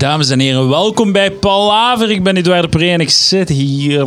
Dames en heren, welkom bij Palaver. Ik ben Edouard Pre en ik zit hier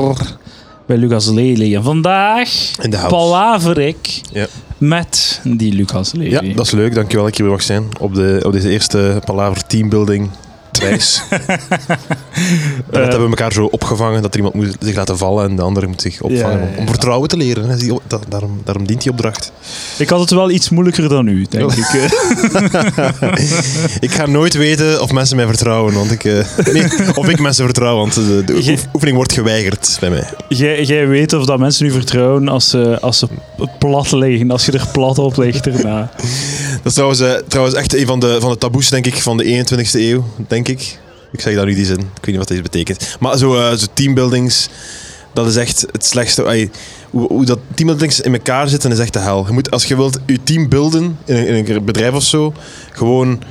bij Lucas Lely. En vandaag In de house. palaver ik Ja. met die Lucas Lely. ja, dat is leuk. Dankjewel dat ik hier weer mag zijn op, de, op deze eerste Palaver teambuilding reis. dat hebben we elkaar zo opgevangen dat er iemand moet zich laten vallen en de andere moet zich opvangen Ja, ja, om- vertrouwen te leren. hè. Die- dat- Daarom, daarom dient die opdracht. Ik had het wel iets moeilijker dan u, denk Ja. ik. eh. Ik ga nooit weten of mensen mij vertrouwen, want ik, eh, nee, of ik mensen vertrouw, want de, de oefening wordt geweigerd bij mij. Jij, jij weet of dat mensen u vertrouwen als ze, als ze plat liggen, als je er plat op ligt daarna. Dat is trouwens, eh, trouwens echt een van de, van de taboes, denk ik, van de 21ste eeuw, denk ik. Ik zeg daar nu die zin. Ik weet niet wat deze betekent. Maar zo, eh, zo teambuildings, dat is echt het slechtste. Hoe, hoe dat teambuildings in elkaar zitten, is echt de hel. Je moet, als je wilt je team builden in een, in een bedrijf of zo, gewoon...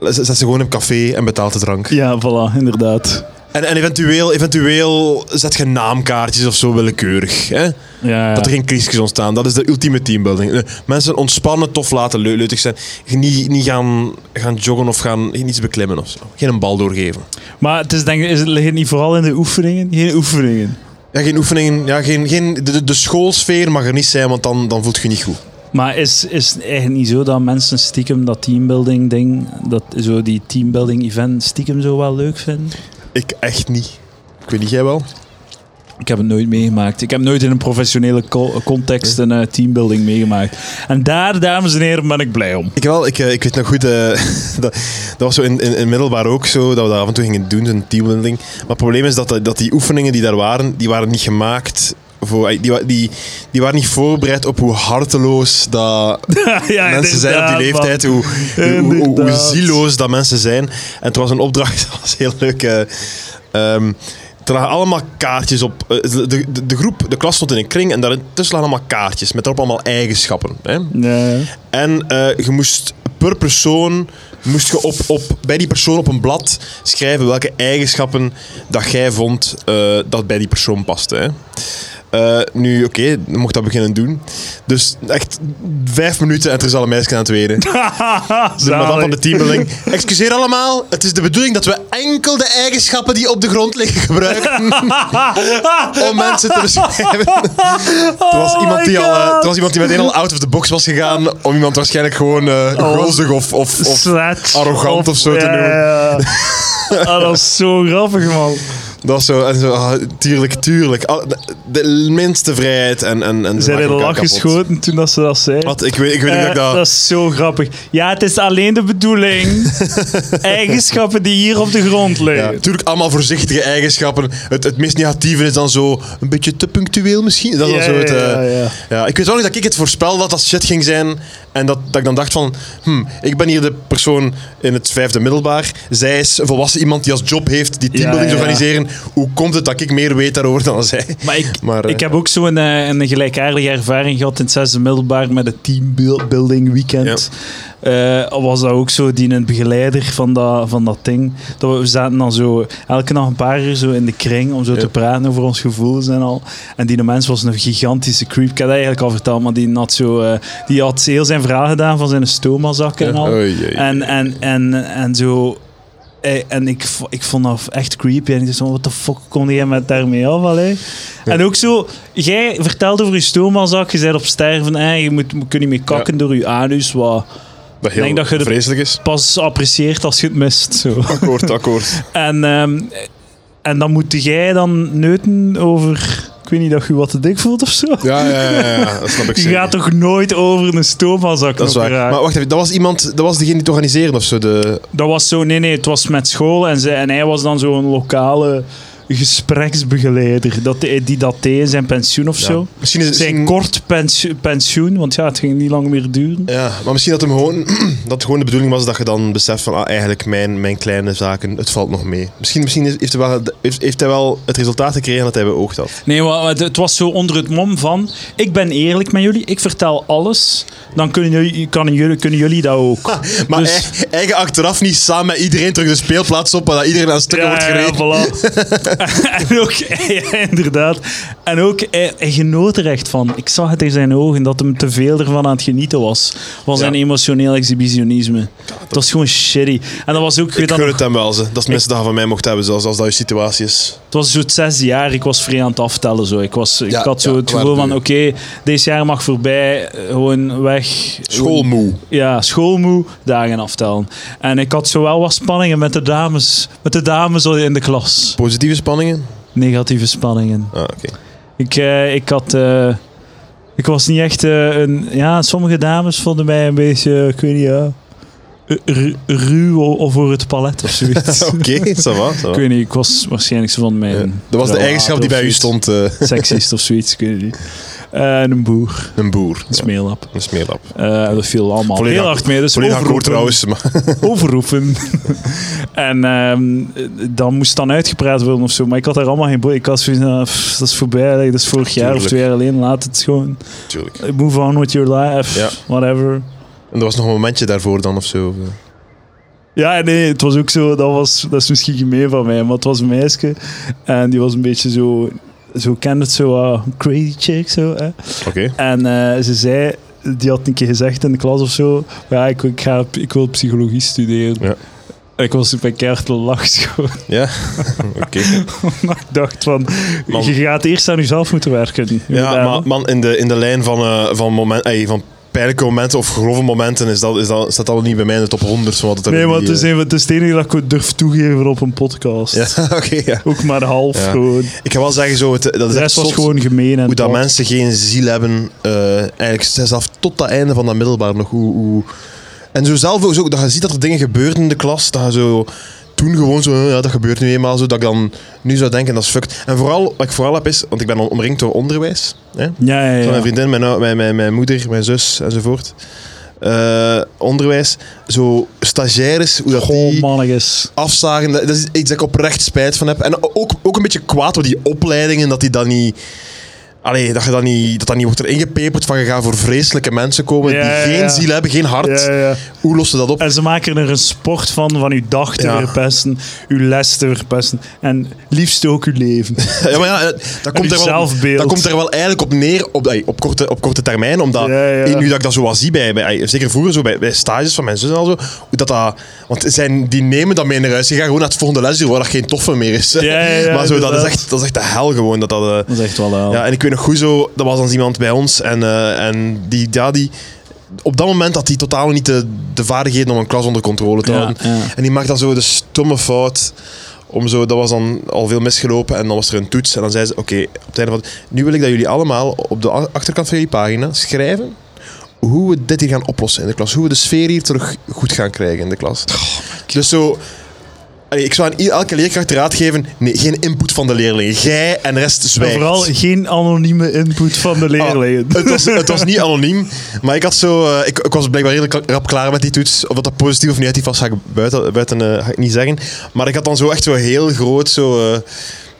Zet ze gewoon in een café en betaalt de drank. Ja, voilà, inderdaad. En, en eventueel, eventueel zet je naamkaartjes of zo willekeurig. Hè? Ja, ja. Dat er geen crisis ontstaan. Dat is de ultieme teambuilding. Eh, Mensen ontspannen, tof laten, leu- leutig zijn. Niet, niet gaan, gaan joggen of gaan iets beklimmen of zo. Geen een bal doorgeven. Maar het is, denk, is het, ligt het niet vooral in de oefeningen? Geen oefeningen. Ja, geen oefeningen. Ja, geen, geen, de, de- schoolsfeer mag er niet zijn, want dan, dan voelt je je niet goed. Maar is, is het eigenlijk niet zo dat mensen stiekem dat teambuilding ding, dat, zo die teambuilding event stiekem zo wel leuk vinden? Ik echt niet. Ik weet niet, jij wel? Ik heb het nooit meegemaakt. Ik heb nooit in een professionele co- context een eh, teambuilding meegemaakt. En daar, dames en heren, ben ik blij om. Ik wel. Ik, eh, ik weet nog goed, eh, dat, dat was zo in, in, in middelbaar ook zo, dat we dat af en toe gingen doen, zo'n teambuilding. Maar het probleem is dat, dat die oefeningen die daar waren, die waren niet gemaakt voor... Die, die, die waren niet voorbereid op hoe harteloos dat ja, mensen zijn op die leeftijd, hoe, hoe, hoe, hoe Inderdaad. zieloos dat mensen zijn. En het was een opdracht, dat was heel leuk. eh, ehm, er lagen allemaal kaartjes op. eh, De, de, de groep, de klas stond in een kring en daartussen lagen allemaal kaartjes met daarop allemaal eigenschappen. Hè? En eh, je moest per persoon moest je op, op, bij die persoon op een blad schrijven welke eigenschappen dat jij vond dat bij die persoon paste. Hè? Eh, nu, oké, dan mocht dat beginnen doen. Dus echt vijf minuten en er is al een meisje aan het wenen. De madame van de teambuilding. Excuseer allemaal, het is de bedoeling dat we enkel de eigenschappen die op de grond liggen gebruiken om mensen te beschrijven. Er was, Oh iemand die al, eh, er was iemand die meteen al out of the box was gegaan om iemand waarschijnlijk gewoon gulzig of, of, of arrogant of zo te noemen. Ah, dat is zo grappig, man. Dat zo, en zo ah, tuurlijk, tuurlijk. Al- De, de minste vrijheid en... en, en Zijn in de elkaar lach kapot. geschoten toen dat ze dat zei? Wat? Ik weet, ik weet niet Eh, of ik dat... dat is zo grappig. Ja, het is alleen de bedoeling. eigenschappen die hier op de grond Ja, liggen. natuurlijk allemaal voorzichtige eigenschappen. Het, het meest negatieve is dan zo een beetje te punctueel misschien. Dat is Ja, dan zo het, eh, ja, ja. ja, ik weet wel nog dat ik het voorspel dat dat shit ging zijn. En dat, dat ik dan dacht van... Hm, ik ben hier de persoon in het vijfde middelbaar. Zij is een volwassen iemand die als job heeft die teambuildings ja, ja. organiseren. Hoe komt het dat ik meer weet daarover dan zij? Maar ik, Maar, eh, ik heb ook zo een, eh, een gelijkaardige ervaring gehad in het zesde middelbaar met het teambuilding weekend. Eh, was dat ook zo, die een begeleider van dat, van dat ding. Dat we, we zaten dan zo elke dag een paar uur zo in de kring om zo te praten over ons gevoelens en al. En die mens was een gigantische creep. Ik heb dat eigenlijk al verteld, maar die had, zo, eh, die had heel zijn verhaal gedaan van zijn stoma-zakken en al. En, en, en, en zo. eh, En ik, ik vond dat echt creepy. En ik dacht wat de fuck kon jij met daarmee af? allee? En ook zo, jij vertelt over je stomazak, je bent op sterven, en je moet, je kunt niet meer kakken door je anus, wat dat heel denk dat je de- vreselijk is. pas apprecieert als je het mist. Zo. Akkoord, akkoord. En, ehm, en dan moet jij dan neuten over, ik weet niet, dat je wat te dik voelt of zo. Ja, ja, ja, ja, dat snap ik Je gaat toch nooit over een stomazak Dat is waar. Maar wacht even, dat was iemand, dat was degene die het organiseerde of zo. De, Dat was zo, nee, nee, het was met school en, zij, en hij was dan zo'n lokale gespreksbegeleider. Dat, die dat deed in zijn pensioen of zo. Misschien is het Zijn misschien- kort pensioen, pensioen, want ja, het ging niet lang meer duren. Ja, maar misschien dat, hem gewoon, dat gewoon de bedoeling was dat je dan beseft van ah, eigenlijk mijn, mijn kleine zaken, het valt nog mee. Misschien, misschien is- heeft, hij wel, heeft, heeft hij wel het resultaat gekregen dat hij beoogd had. Nee, maar het- het was zo onder het mom van... Ik ben eerlijk met jullie, ik vertel alles. Dan kunnen jullie, kan jullie, kunnen jullie dat ook. Maar Dus- ei- eigen achteraf niet samen met iedereen terug de speelplaats op, dat iedereen aan stukken wordt gereden. voilà. en ook, ja, inderdaad. En ook, hij, hij genoot er echt van. Ik zag het in zijn ogen dat hem te veel ervan aan het genieten was. Ja. zijn emotioneel exhibitionisme. Dat was gewoon shitty. En dat was ook, ik gun het hem wel, ze. Dat is het minste dat van mij mocht hebben, zoals als dat je situatie is. het was zo het zesde jaar, ik was vrij aan het aftellen. Zo. Ik, was, ik had zo het gevoel van, oké, deze jaar mag voorbij, eh, gewoon weg. Schoolmoe. Ja, schoolmoe, dagen aftellen. En ik had zo wel wat spanningen met de dames, met de dames in de klas. Positieve spanningen? Negatieve spanningen. Ah, oké. Ik, eh, ik had. eh, ik was niet echt eh, een. Ja, sommige dames vonden mij een beetje. Ik weet niet, ja. ru- Ruw of voor het palet of zoiets. Oké, ça va, ça va. Ik weet niet, ik was waarschijnlijk zo van mijn. Ja. Dat was de eigenschap die bij u stond. Seksist of zoiets, ik weet niet. Eh, en een boer, een boer. een smeerlap. Een smeerlap. Eh, dat viel allemaal Volledig heel hard mee. Dus overroepen. trouwens. Overroepen. en ehm, dan moest dan uitgepraat worden of zo. Maar ik had daar allemaal geen boei. Ik had zoiets van, pff, dat is voorbij. Dat is vorig jaar of Tuurlijk. twee jaar alleen. Laat het gewoon. natuurlijk. Move on with your life. Ja. Whatever. En er was nog een momentje daarvoor dan of zo. eh. Ja, nee, het was ook zo. Dat, was, dat is misschien gemeen van mij. Maar het was een meisje. En die was een beetje zo... Zo kende het zo, ah, crazy chick, zo. Hè. En eh, ze zei... Die had een keer gezegd in de klas of zo... Ja, ik, ik, ga, ik wil psychologie studeren. Ja. Ik was bij keihard lach gewoon. Ja, oké. Maar ik dacht van, Man. je gaat eerst aan jezelf moeten werken. Ja, maar man, in de, in de lijn van, eh, van, moment, ey, van pijnlijke momenten of grove momenten is dat, is dat, staat dat niet bij mij in de top 100 van wat het er nee, maar het is, eh, een, het is het enige dat ik het durf toegeven op een podcast. Ja, oké, ja. Ook maar half Ja. gewoon. Ik ga wel zeggen, zo, het, dat is De echt rest was gewoon gemeen. En hoe dat mensen geen ziel hebben. eh, eigenlijk zelfs tot dat einde van dat middelbaar nog. Hoe, hoe... En zo zelf ook, zo, dat je ziet dat er dingen gebeuren in de klas, dat je zo toen gewoon zo, ja, dat gebeurt nu eenmaal zo, dat ik dan nu zou denken, dat is fucked. En vooral, wat ik vooral heb is, want ik ben om- omringd door onderwijs. Hè? Ja, ja, Van ja. mijn vriendin, mijn, mijn, mijn, mijn moeder, mijn zus enzovoort. Eh, onderwijs, zo stagiaires, hoe dat Goh, die afzagen, dat dat is iets dat ik oprecht spijt van heb. En ook, ook een beetje kwaad door die opleidingen, dat die dan niet... Allee, dat je dat niet, dat dat niet wordt erin gepeperd van je gaat voor vreselijke mensen komen Ja, die geen ja. ziel hebben, geen hart. Ja. Hoe lossen ze dat op? En ze maken er een sport van, van uw dag te verpesten, uw les te verpesten en liefst ook uw leven. Ja, maar ja, dat komt, er wel, dat komt er wel eigenlijk op neer op, ey, op, korte, op korte termijn. Omdat ja. eh, nu dat ik dat zo wat zie, bij, bij, zeker vroeger zo bij, bij stages van mijn zus en al zo, dat dat, want zijn, die nemen dat mee naar huis. Die gaan gewoon naar het volgende lesuur waar dat geen toffe meer is. Ja, ja, ja, maar zo, dat, is echt, dat is echt de hel gewoon. Dat dat, eh, Dat is echt wel... uh, Ja, en ik weet nog goed zo, dat was dan iemand bij ons en, eh, en die, ja, die, op dat moment had hij totaal niet de, de vaardigheden om een klas onder controle te Ja, houden. ja. En die maakte dan zo de stomme fout om zo, dat was dan al veel misgelopen en dan was er een toets en dan zei ze, oké, op het einde van, nu wil ik dat jullie allemaal op de achterkant van jullie pagina schrijven hoe we dit hier gaan oplossen in de klas. Hoe we de sfeer hier terug goed gaan krijgen in de klas. dus zo... allee, Ik zou aan elke leerkracht raad geven, nee, geen input van de leerlingen. Jij en de rest zwijgt. vooral geen anonieme input van de leerlingen. Ah, het, was, het was niet anoniem, maar ik had zo... eh, ik, ik was blijkbaar redelijk rap klaar met die toets. Of dat dat positief of negatief was, ga ik buiten, buiten eh, ga ik niet zeggen. Maar ik had dan zo echt zo heel groot zo... eh,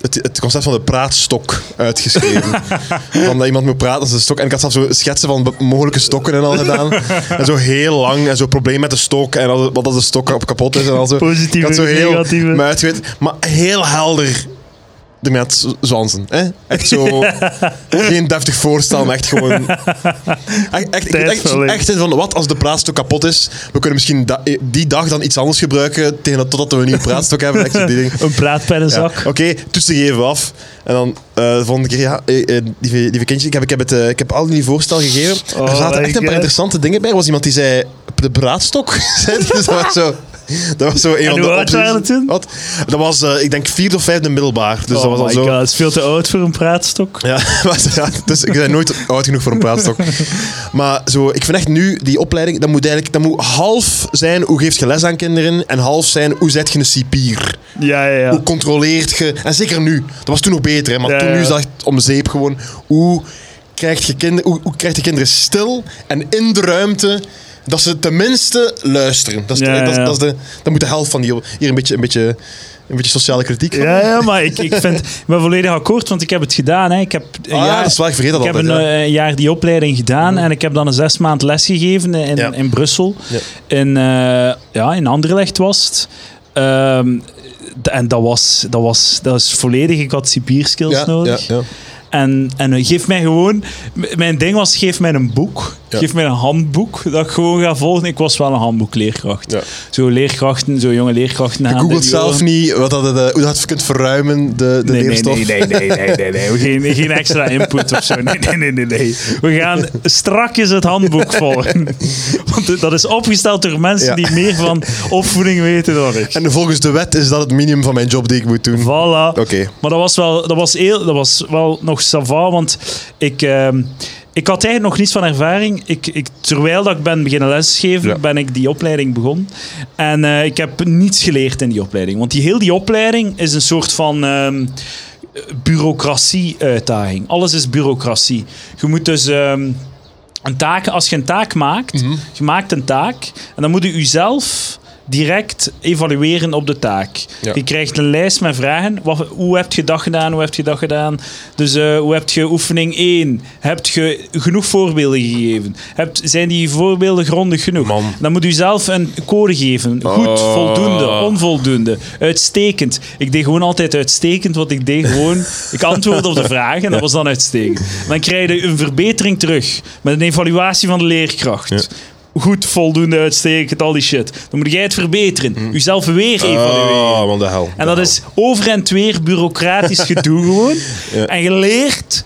het, het concept van de praatstok uitgeschreven. van dat iemand moet praten als een stok. En ik had zelfs zo schetsen van mogelijke stokken en al gedaan. En zo heel lang. En zo probleem met de stok. En wat als de stok op kapot is en al zo. Positieve, ik had zo heel negatieve. Maar heel helder het z- zwansen. Hè? Echt zo... geen deftig voorstel, maar echt gewoon... Echt, echt, echt, van, wat als de praatstok kapot is? We kunnen misschien da- die dag dan iets anders gebruiken tegen dat, totdat we een nieuwe praatstok hebben. Echt die dingen. Een praatpennenzak. Ja, Oké, toetsen geven we af. En dan eh, de volgende keer, ja, eh, eh, lieve, lieve kindje, ik heb, ik heb, het, eh, ik heb al jullie voorstel gegeven. Oh er zaten echt een paar interessante dingen bij. Er was iemand die zei, de braadstok. zei die. dus dat was zo... Dat was zo een En van de hoe oud waren het toen? Wat? Dat was, eh, ik denk, vierde of vijfde middelbaar. Dus oh dat was al zo... god, het is veel te oud voor een praatstok. Ja, maar dus ik ben nooit oud genoeg voor een praatstok. Maar zo, ik vind echt nu, die opleiding, dat moet eigenlijk dat moet half zijn hoe geeft je les aan kinderen en half zijn hoe zet je een cipier. Ja, ja, ja. Hoe controleert je... En zeker nu. Dat was toen nog beter, hè, maar Ja, toen ja. nu is dat echt om zeep gewoon. Hoe krijg je, kinder, hoe, hoe krijg je kinderen stil en in de ruimte dat ze tenminste luisteren. Dat, is de- Ja, dat, is- ja. dat, is de, dat moet de helft van die... Hier een beetje, een beetje, een beetje sociale kritiek van. Ja, ja, maar ik, ik, vind, ik ben volledig akkoord, want ik heb het gedaan. Hè. Ik heb een Ah, ja, jaar, dat is waar, ik vergeet dat ik heb altijd. een ja. eh, jaar die opleiding gedaan en ik heb dan een zes maand les gegeven in, in Brussel. In, eh, ja, in Anderlecht was het. Ehm, en dat was, dat was, dat was volledig, ik had cipierskills Ja, nodig. ja, ja. En, en geef mij gewoon... Mijn ding was, geef mij een boek. Ja. Geef mij een handboek dat ik gewoon ga volgen. Ik was wel een handboekleerkracht. Ja. Zo leerkrachten, zo jonge leerkrachten. Je googelt zelf niet wat dat, eh, hoe dat je kunt verruimen, de, de Nee, leerstof. nee, nee, nee, nee, nee, nee. Geen, geen extra input of zo. Nee, nee, nee, nee, nee. We gaan strakjes het handboek volgen. Want dat is opgesteld door mensen Ja. die meer van opvoeding weten dan ik. En volgens de wet is dat het minimum van mijn job die ik moet doen. Voilà. Oké. Maar dat was wel, dat was heel, dat was wel nog sava, want ik, ehm, ik had eigenlijk nog niets van ervaring. Ik, ik, terwijl dat ik ben beginnen lesgeven, Ja. ben ik die opleiding begonnen. En eh, ik heb niets geleerd in die opleiding. Want die heel die opleiding is een soort van ehm, bureaucratie-uitdaging. Alles is bureaucratie. Je moet dus... ehm, een taak, als je een taak maakt, Mhm. je maakt een taak en dan moet je jezelf direct evalueren op de taak. Ja. Je krijgt een lijst met vragen. Wat, hoe heb je dat gedaan? Hoe heb je dat gedaan? Dus eh, hoe heb je oefening 1? Heb je genoeg voorbeelden gegeven? Hebt, zijn die voorbeelden grondig genoeg? Man. Dan moet u zelf een code geven. Goed, Oh. voldoende, onvoldoende, uitstekend. Ik deed gewoon altijd uitstekend, want ik deed gewoon... ik antwoordde op de vraag en dat was dan uitstekend. Dan krijg je een verbetering terug met een evaluatie van de leerkracht. Ja. Goed, voldoende, uitstekend, al die shit. Dan moet jij het verbeteren. Uzelf weer evalueren. Oh, de hel. En dat is over en weer bureaucratisch gedoe gewoon. Ja. En je leert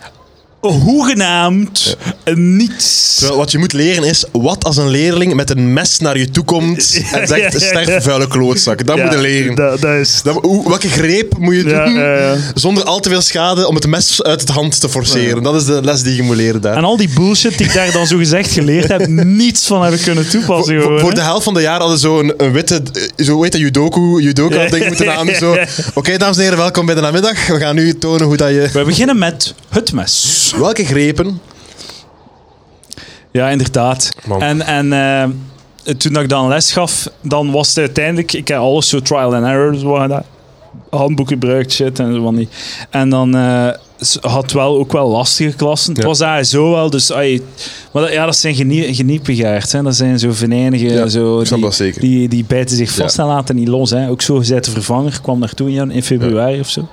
hoegenaamd niets. Terwijl wat je moet leren is, wat als een leerling met een mes naar je toe komt en zegt, Ja, ja, ja. sterf vuile klootzak. Dat moet je leren. Dat, dat is... Dat- hoe- welke greep moet je Ja, doen ja, ja. zonder al te veel schade om het mes uit het hand te forceren? Dat is de les die je moet leren daar. En al die bullshit die ik daar dan zo gezegd geleerd heb, niets van heb ik kunnen toepassen. Voor, gewoon, voor de helft van de jaar hadden ze zo'n een witte, eh, zo heet dat, judoku, judoka Ja, ding moeten aan. ja, Zo. ja. Oké, dames en heren, welkom bij de namiddag. We gaan nu tonen hoe dat je... We beginnen met het mes. Welke grepen? Ja, inderdaad. Man. En, en eh, toen ik dan les gaf, dan was het uiteindelijk... Ik heb alles zo trial and error, zo waren dat. handboek gebruikt, shit en zo van die. En dan eh, had wel ook wel lastige klassen. Het was eigenlijk zo wel, dus... ai, maar dat, ja, dat zijn genie, geniepigaards, hè. Dat zijn zo venijnige... Ja, zo, die. Die, die bijten zich vast Ja. en laten niet los. Hè. Ook zo gezet de vervanger kwam naartoe in, in februari of zo.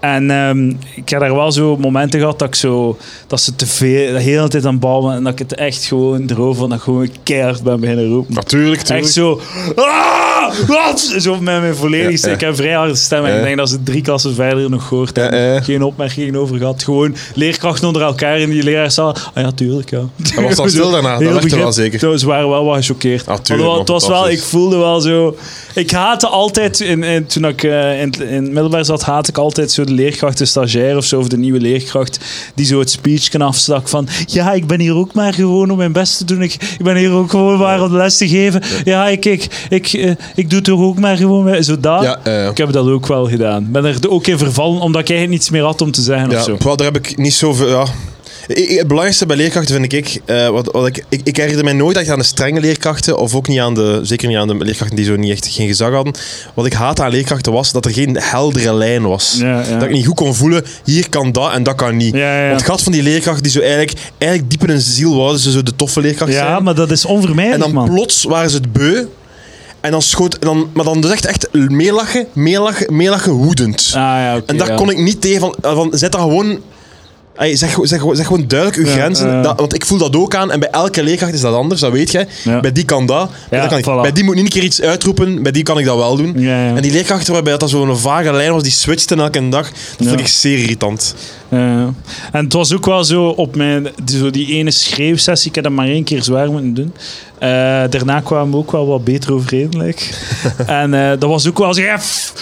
En ehm, ik heb daar wel zo momenten gehad dat ik zo... Dat ze te veel... De hele tijd aan het bouwen en dat ik het echt gewoon erover... Dat ik gewoon keihard ben beginnen roepen. Natuurlijk, tuurlijk. Echt zo... "Ah, wat?" Zo met mijn volledige. Ik heb vrij harde stem. En Ja. ik denk dat ze drie klassen verder nog gehoord hebben. Geen opmerkingen over gehad. Gewoon leerkrachten onder elkaar in die leraarzaal. Ah ja, tuurlijk, ja. Dat was al stil daarna. Dat Heel werd er wel zeker. Toen- Ze waren wel wat gechoqueerd. Ah, Maar tuurlijk, het was wel... Ik voelde wel zo... Ik haatte altijd... In, in- toen ik eh, in, het- in middelbaar zat, haatte ik altijd zo de leerkracht, de stagiair of zo, of de nieuwe leerkracht, die zo het speech kan afstak van ja, ik ben hier ook maar gewoon om mijn best te doen. Ik, ik ben hier ook gewoon maar om les te geven. Ja, ik, ik, ik, eh, ik doe toch ook maar gewoon... Zo dat. Ja, Ik heb dat ook wel gedaan. Ben er ook in vervallen, omdat ik eigenlijk niets meer had om te zeggen of Ja, zo. wel, daar heb ik niet zoveel. Ja. Ik- Het belangrijkste bij leerkrachten vind ik, eh, wat, wat ik, ik, ik herinnerde mij nooit echt aan de strenge leerkrachten, of ook niet aan de, zeker niet aan de leerkrachten die zo niet echt geen gezag hadden. Wat ik haatte aan leerkrachten was dat er geen heldere lijn was. Ja, ja. Dat ik niet goed kon voelen, hier kan dat en dat kan niet. Ja, ja, ja. Want het gaat van die leerkrachten die zo eigenlijk, eigenlijk diep in hun ziel wouden ze zo de toffe leerkracht Ja, zijn. maar dat is En onvermijdelijk, dan man. plots waren ze het beu. En dan schoot, en dan, maar dan dus echt, echt meelachen, meelachen, meelachen woedend. Ah, ja, En daar ja. kon ik niet tegen van, van zet dat gewoon. Zeg, zeg, zeg gewoon duidelijk uw Ja, grenzen. Dat, want ik voel dat ook aan. En bij elke leerkracht is dat anders, dat weet jij. Bij die kan dat. Bij, dat kan ik. voilà. bij die moet niet een keer iets uitroepen. Bij die kan ik dat wel doen. En die leerkrachten waarbij dat zo'n vage lijn was, die switchten elke dag. Dat vond ik zeer irritant. En het was ook wel zo op mijn, die, zo die ene schreeuwsessie, ik heb dat maar één keer zwaar moeten doen. Eh, daarna kwamen we ook wel wat beter overeen, lijkt. en eh, dat was ook wel zo, ja,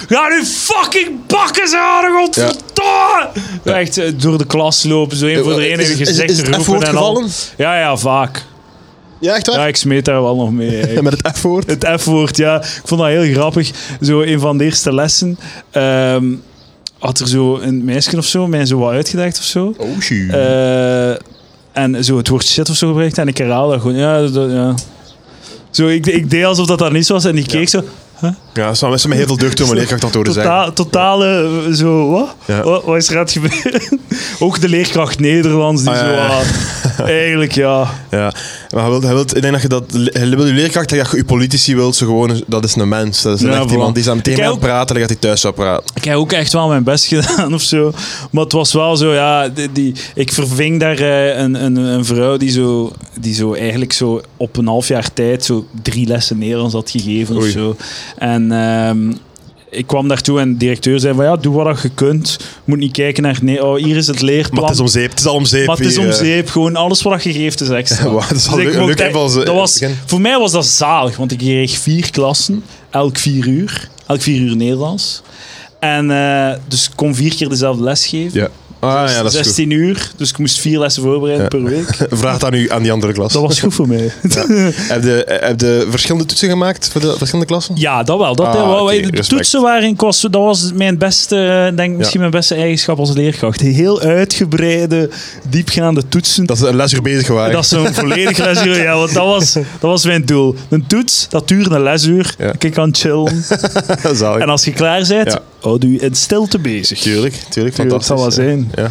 ga nu fucking bakken ze aan, godverdomme! Echt eh, door de klas lopen, zo één voor de ene is het roepen en al. Ja, ja, vaak. Ja, echt waar? Ja, ik smeet daar wel nog mee. eigenlijk. Met het F-woord? Het F-woord, ja. Ik vond dat heel grappig. Zo een van de eerste lessen ehm, had er zo een meisje of zo mij zo wat uitgedaagd of zo. Oh. Eh, en zo het woord shit of zo gebruikt. En ik herhaalde dat gewoon. Ja, dat, ja. Zo, ik, ik deed alsof dat dat niet was. En die keek zo. Ja, zou mensen met heel veel deugd om een leerkracht dat horen zeggen. Totale. eh, Zo, wat? Ja. wat? Wat is er aan het gebeuren? Ook de leerkracht Nederlands. Die Ah, zo. ja. Eigenlijk ja. Ja, maar hij wilt, hij wilt, ik denk dat je dat, hij wil je leerkracht, dat je je politici wilt, zo gewoon, dat is een mens. Dat is echt voilà. iemand die is aan meteen aan het praten, dan gaat hij thuis zou praten. Ik heb ook echt wel mijn best gedaan of zo. Maar het was wel zo, ja, die, die- ik verving daar eh, een, een, een vrouw die zo, die zo eigenlijk zo op een half jaar tijd zo drie lessen Nederlands had gegeven of Oei. zo. En ehm, ik kwam daartoe en de directeur zei van ja, doe wat je kunt. Moet niet kijken naar, nee, oh, hier is het leerplan. Maar het is om zeep, het is al om zeep. Maar het is om eh. zeep. Gewoon alles wat je geeft is extra. Dat is al Dus leuk- als, eh, dat was. Voor mij was dat zalig, want ik kreeg vier klassen, elk vier uur. Elk vier uur Nederlands. En eh, dus ik kon vier keer dezelfde les geven. Ja. Ah ja, dat is goed. 16 uur, dus ik moest vier lessen voorbereiden Ja. per week. Vraag het aan, u, aan die andere klas. Dat was goed voor mij. Heb je, heb je verschillende toetsen gemaakt voor de verschillende klassen? Ja, dat wel. Dat, Ah, wel, oké, de respect. toetsen was, dat was mijn beste, eh, denk ik, misschien mijn beste eigenschap als leerkracht. Heel uitgebreide, diepgaande toetsen. Dat is een lesuur bezig waren. Dat is zo'n volledig lesuur. Ja, want dat was, dat was mijn doel. Een toets, dat duurde een lesuur. Ik kan chillen. En als je klaar bent. Houd je in stilte bezig. Tuurlijk, tuurlijk, dat zal wel zijn. Ja.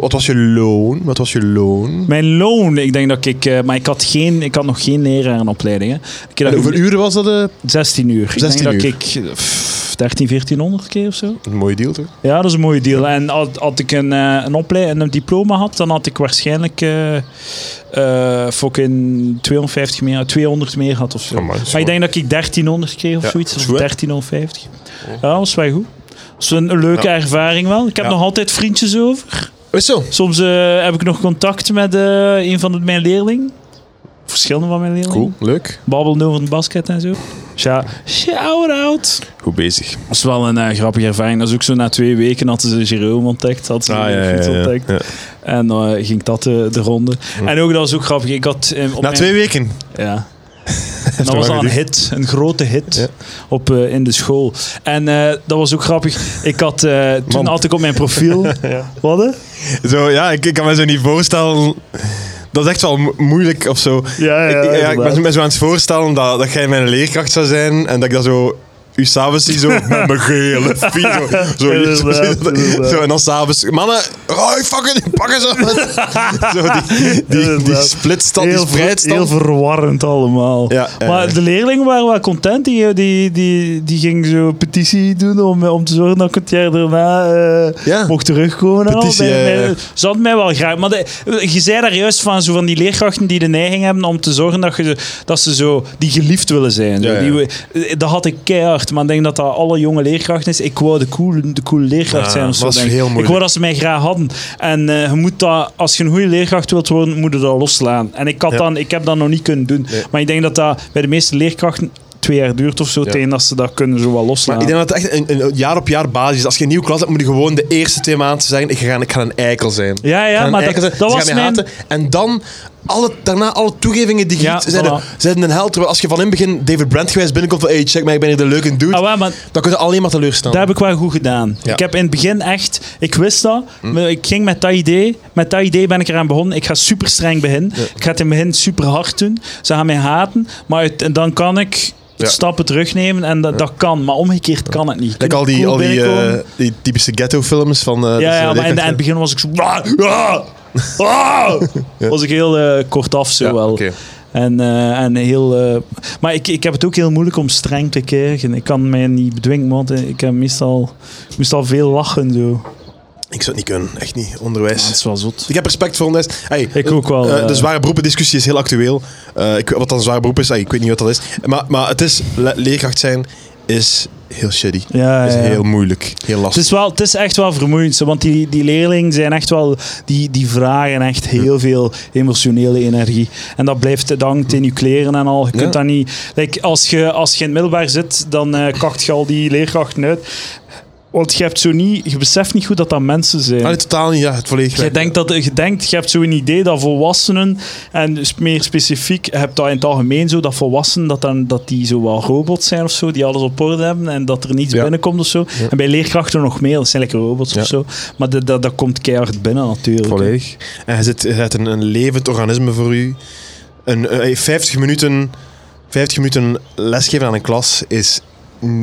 Wat was je loon? Wat was je loon? Mijn loon, ik denk dat ik... eh, maar ik had, geen, ik had nog geen lerarenopleiding. Hè. Ik En hoeveel uren was dat? eh? 16 uur. Ik 16 denk uur. dat ik eh, pff, 13, 1400 keer of zo. Een mooie deal, toch? Ja, dat is een mooie deal. En had, had ik een, eh, een opleiding, een diploma had, dan had ik waarschijnlijk eh, fucking 250 meer, 200 meer had of zo. Amai, is maar ik denk dat ik 1300 kreeg of Ja, zoiets, of goed, hè? 1350. Ja, dat was wel goed. Dat is een, leuke Ja. ervaring wel. Ik heb Ja. nog altijd vriendjes over. Is zo? Soms heb ik nog contact met een van mijn leerlingen. Verschillende van mijn leerlingen. Cool, leuk. Babbelen over het basket en zo. Shout out. Goed bezig. Dat is wel een eh, grappige ervaring. Dat is ook zo na twee weken hadden ze Jerome ontdekt. Hadden ze Ah, ja, ja, fiets ja, ontdekt. ja. En dan eh, ging dat de, de ronde. En ook dat was ook grappig. Ik had, eh, op Na mijn- twee weken. Ja. Dat was al een hit, een grote hit Ja. op, eh, in de school. En eh, dat was ook grappig. Ik had, eh, toen Man. had ik op mijn profiel... Wat? hè? Zo, ja, ik, ik kan me zo niet voorstellen. Dat is echt wel mo- moeilijk of zo. Ja, ja, ik, ja, ik ben me zo aan het voorstellen dat, dat jij mijn leerkracht zou zijn en dat ik dat zo. U s'avonds zie zo met mijn gele fie, zo, zo, zo, zo, en dan s'avonds, mannen, oh, fucking, pak eens op. zo, die, die, die splitstand, die heel, ver- spreidstand. heel verwarrend allemaal. Ja, maar de leerlingen waren wel content. Die, die, die, die gingen zo petitie doen om, om te zorgen dat ik het jaar daarna eh, Ja. mocht terugkomen. en al. Petitie, Bij- bij- Ze hadden mij wel graag. Maar de- je zei daar juist van, zo van die leerkrachten die de neiging hebben om te zorgen dat, je, dat ze zo die geliefd willen zijn. Zo. Ja. Die, dat had ik keihard. Maar ik denk dat dat alle jonge leerkrachten is. Ik wou de coole, de coole leerkracht Ja, zijn. Of zo, dat is denk ik. heel ik wou dat ze mij graag hadden. En eh, je moet dat, als je een goede leerkracht wilt worden, moet je dat losslaan. En ik, had Ja. dan, ik heb dat nog niet kunnen doen. Nee. Maar ik denk dat dat bij de meeste leerkrachten twee jaar duurt of zo, Ja. tegen dat ze dat kunnen zo wel. Maar ik denk dat het echt een, een jaar op jaar basis is. Als je een nieuwe klas hebt, moet je gewoon de eerste twee maanden zeggen: ik ga, ik ga een eikel zijn. Ja, ja, maar dat, Ze was mijn... haten. En dan, alle, daarna alle toegevingen die je Ja, zijn, voilà. een held. Terwijl als je van in het begin David Brent geweest binnenkomt van hey, check mij, ik ben hier de leuke dude. Ah, maar dan kun je alleen maar teleurstellen. Dat heb ik wel goed gedaan. Ja. Ik heb in het begin echt... Ik wist dat. maar Ik ging met dat idee. Met dat idee ben ik eraan begonnen. Ik ga super streng beginnen. Ik ga het in het begin super hard doen. Ze gaan mij haten. Maar en dan kan ik Ja. stappen terugnemen. En dat, dat kan. Maar omgekeerd kan het niet. Like al die, cool al die, eh, die typische ghetto-films van. eh, ja, dus, ja, maar in, het begin was ik zo... "Ah, ah, ah." Was ik heel eh, kort af zo Ja, wel. En, eh, en heel... eh, maar ik, ik heb het ook heel moeilijk om streng te krijgen. Ik kan mij niet bedwingen, want ik heb meestal, meestal veel lachen. Zo. Ik zou het niet kunnen, echt niet. Onderwijs. Dat is wel zot. Ik heb respect voor onderwijs. Hey, Ik ook wel, eh, eh. de zware beroependiscussie is heel actueel. Eh, ik, wat dan een zware beroep is, hey, ik weet niet wat dat is. Maar, maar het is, le- leerkracht zijn is heel shitty. Ja, is ja, ja. heel moeilijk. Heel Het lastig. is, wel, het is echt wel vermoeiend, want die, die leerlingen zijn echt wel, die, die vragen echt heel veel emotionele energie. En dat blijft het hangt in je kleren en al. Je kunt dat niet, like, als, je, als je in het middelbaar zit, dan eh kacht je al die leerkrachten uit. Want je hebt zo niet, je beseft niet goed dat dat mensen zijn. Ah, nee, totaal niet, ja, het volledig. Je denkt, dat, je denkt, je hebt zo'n idee dat volwassenen, en meer specifiek, je hebt dat in het algemeen zo, dat volwassenen, dat, dan, dat die zo wel robots zijn of zo, die alles op orde hebben en dat er niets Ja. binnenkomt of zo. En bij leerkrachten nog meer, dat zijn lekker robots Ja. of zo. Maar dat, dat, dat komt keihard binnen natuurlijk. Volledig. En je zit, je hebt een, een levend organisme voor u. Een, eh, 50 minuten, 50 minuten lesgeven aan een klas is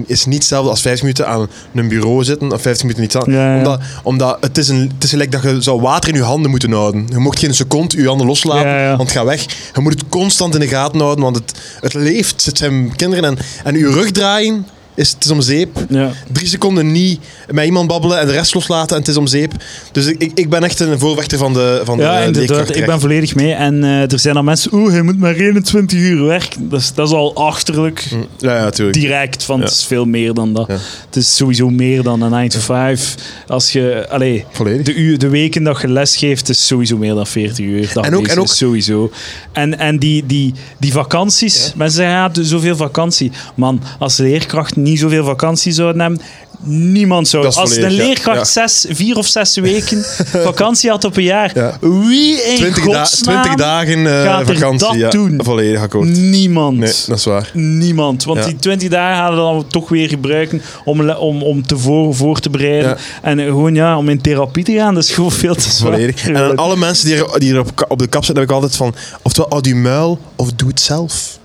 is niet hetzelfde als 50 minuten aan een bureau zitten of 50 minuten niet aan. Ja, ja. Omdat, omdat het, is een, het is gelijk dat je zou water in je handen moeten houden. Je mocht geen seconde je handen loslaten, ja. want het gaat weg. Je moet het constant in de gaten houden, want het, het leeft. Het zijn kinderen. En, en je rug draaien, is, het is om zeep. Ja. Drie seconden niet met iemand babbelen en de rest loslaten en het is om zeep. Dus ik, ik, ben echt een voorvechter van de, van Ja, de inderdaad. Ik ben volledig mee. En eh, er zijn dan mensen, oeh, hij moet maar 21 uur werken. Dat is, dat is al achterlijk. Ja, ja, natuurlijk. Direct, Ja. het is veel meer dan dat. Ja. Het is sowieso meer dan een 9 to 5. Als je, allee, Volledig. de, uur, de weken dat je les geeft, is sowieso meer dan 40 uur. Dat En ook- en ook- sowieso. En, en die, die, die vakanties, mensen zeggen, ja, zoveel vakantie. Man, als leerkracht niet zoveel vakantie zouden hebben, niemand zou... Als een volledig, ja. leerkracht Ja. zes, vier of zes weken vakantie had op een jaar, Ja. wie in 20, da godsnaam 20 dagen eh, gaat er vakantie. dat ja, doen? Volledig akkoord. Niemand. Nee, dat is waar. Niemand. Want die 20 dagen hadden we dan toch weer gebruiken om, om, om te voor, voor te bereiden. En eh, gewoon ja, om in therapie te gaan, dat is gewoon veel te zwaar. Volledig. En aan alle mensen die er, die er op, op de kap zitten, heb ik altijd van... Oftewel, houd je muil of doe het zelf.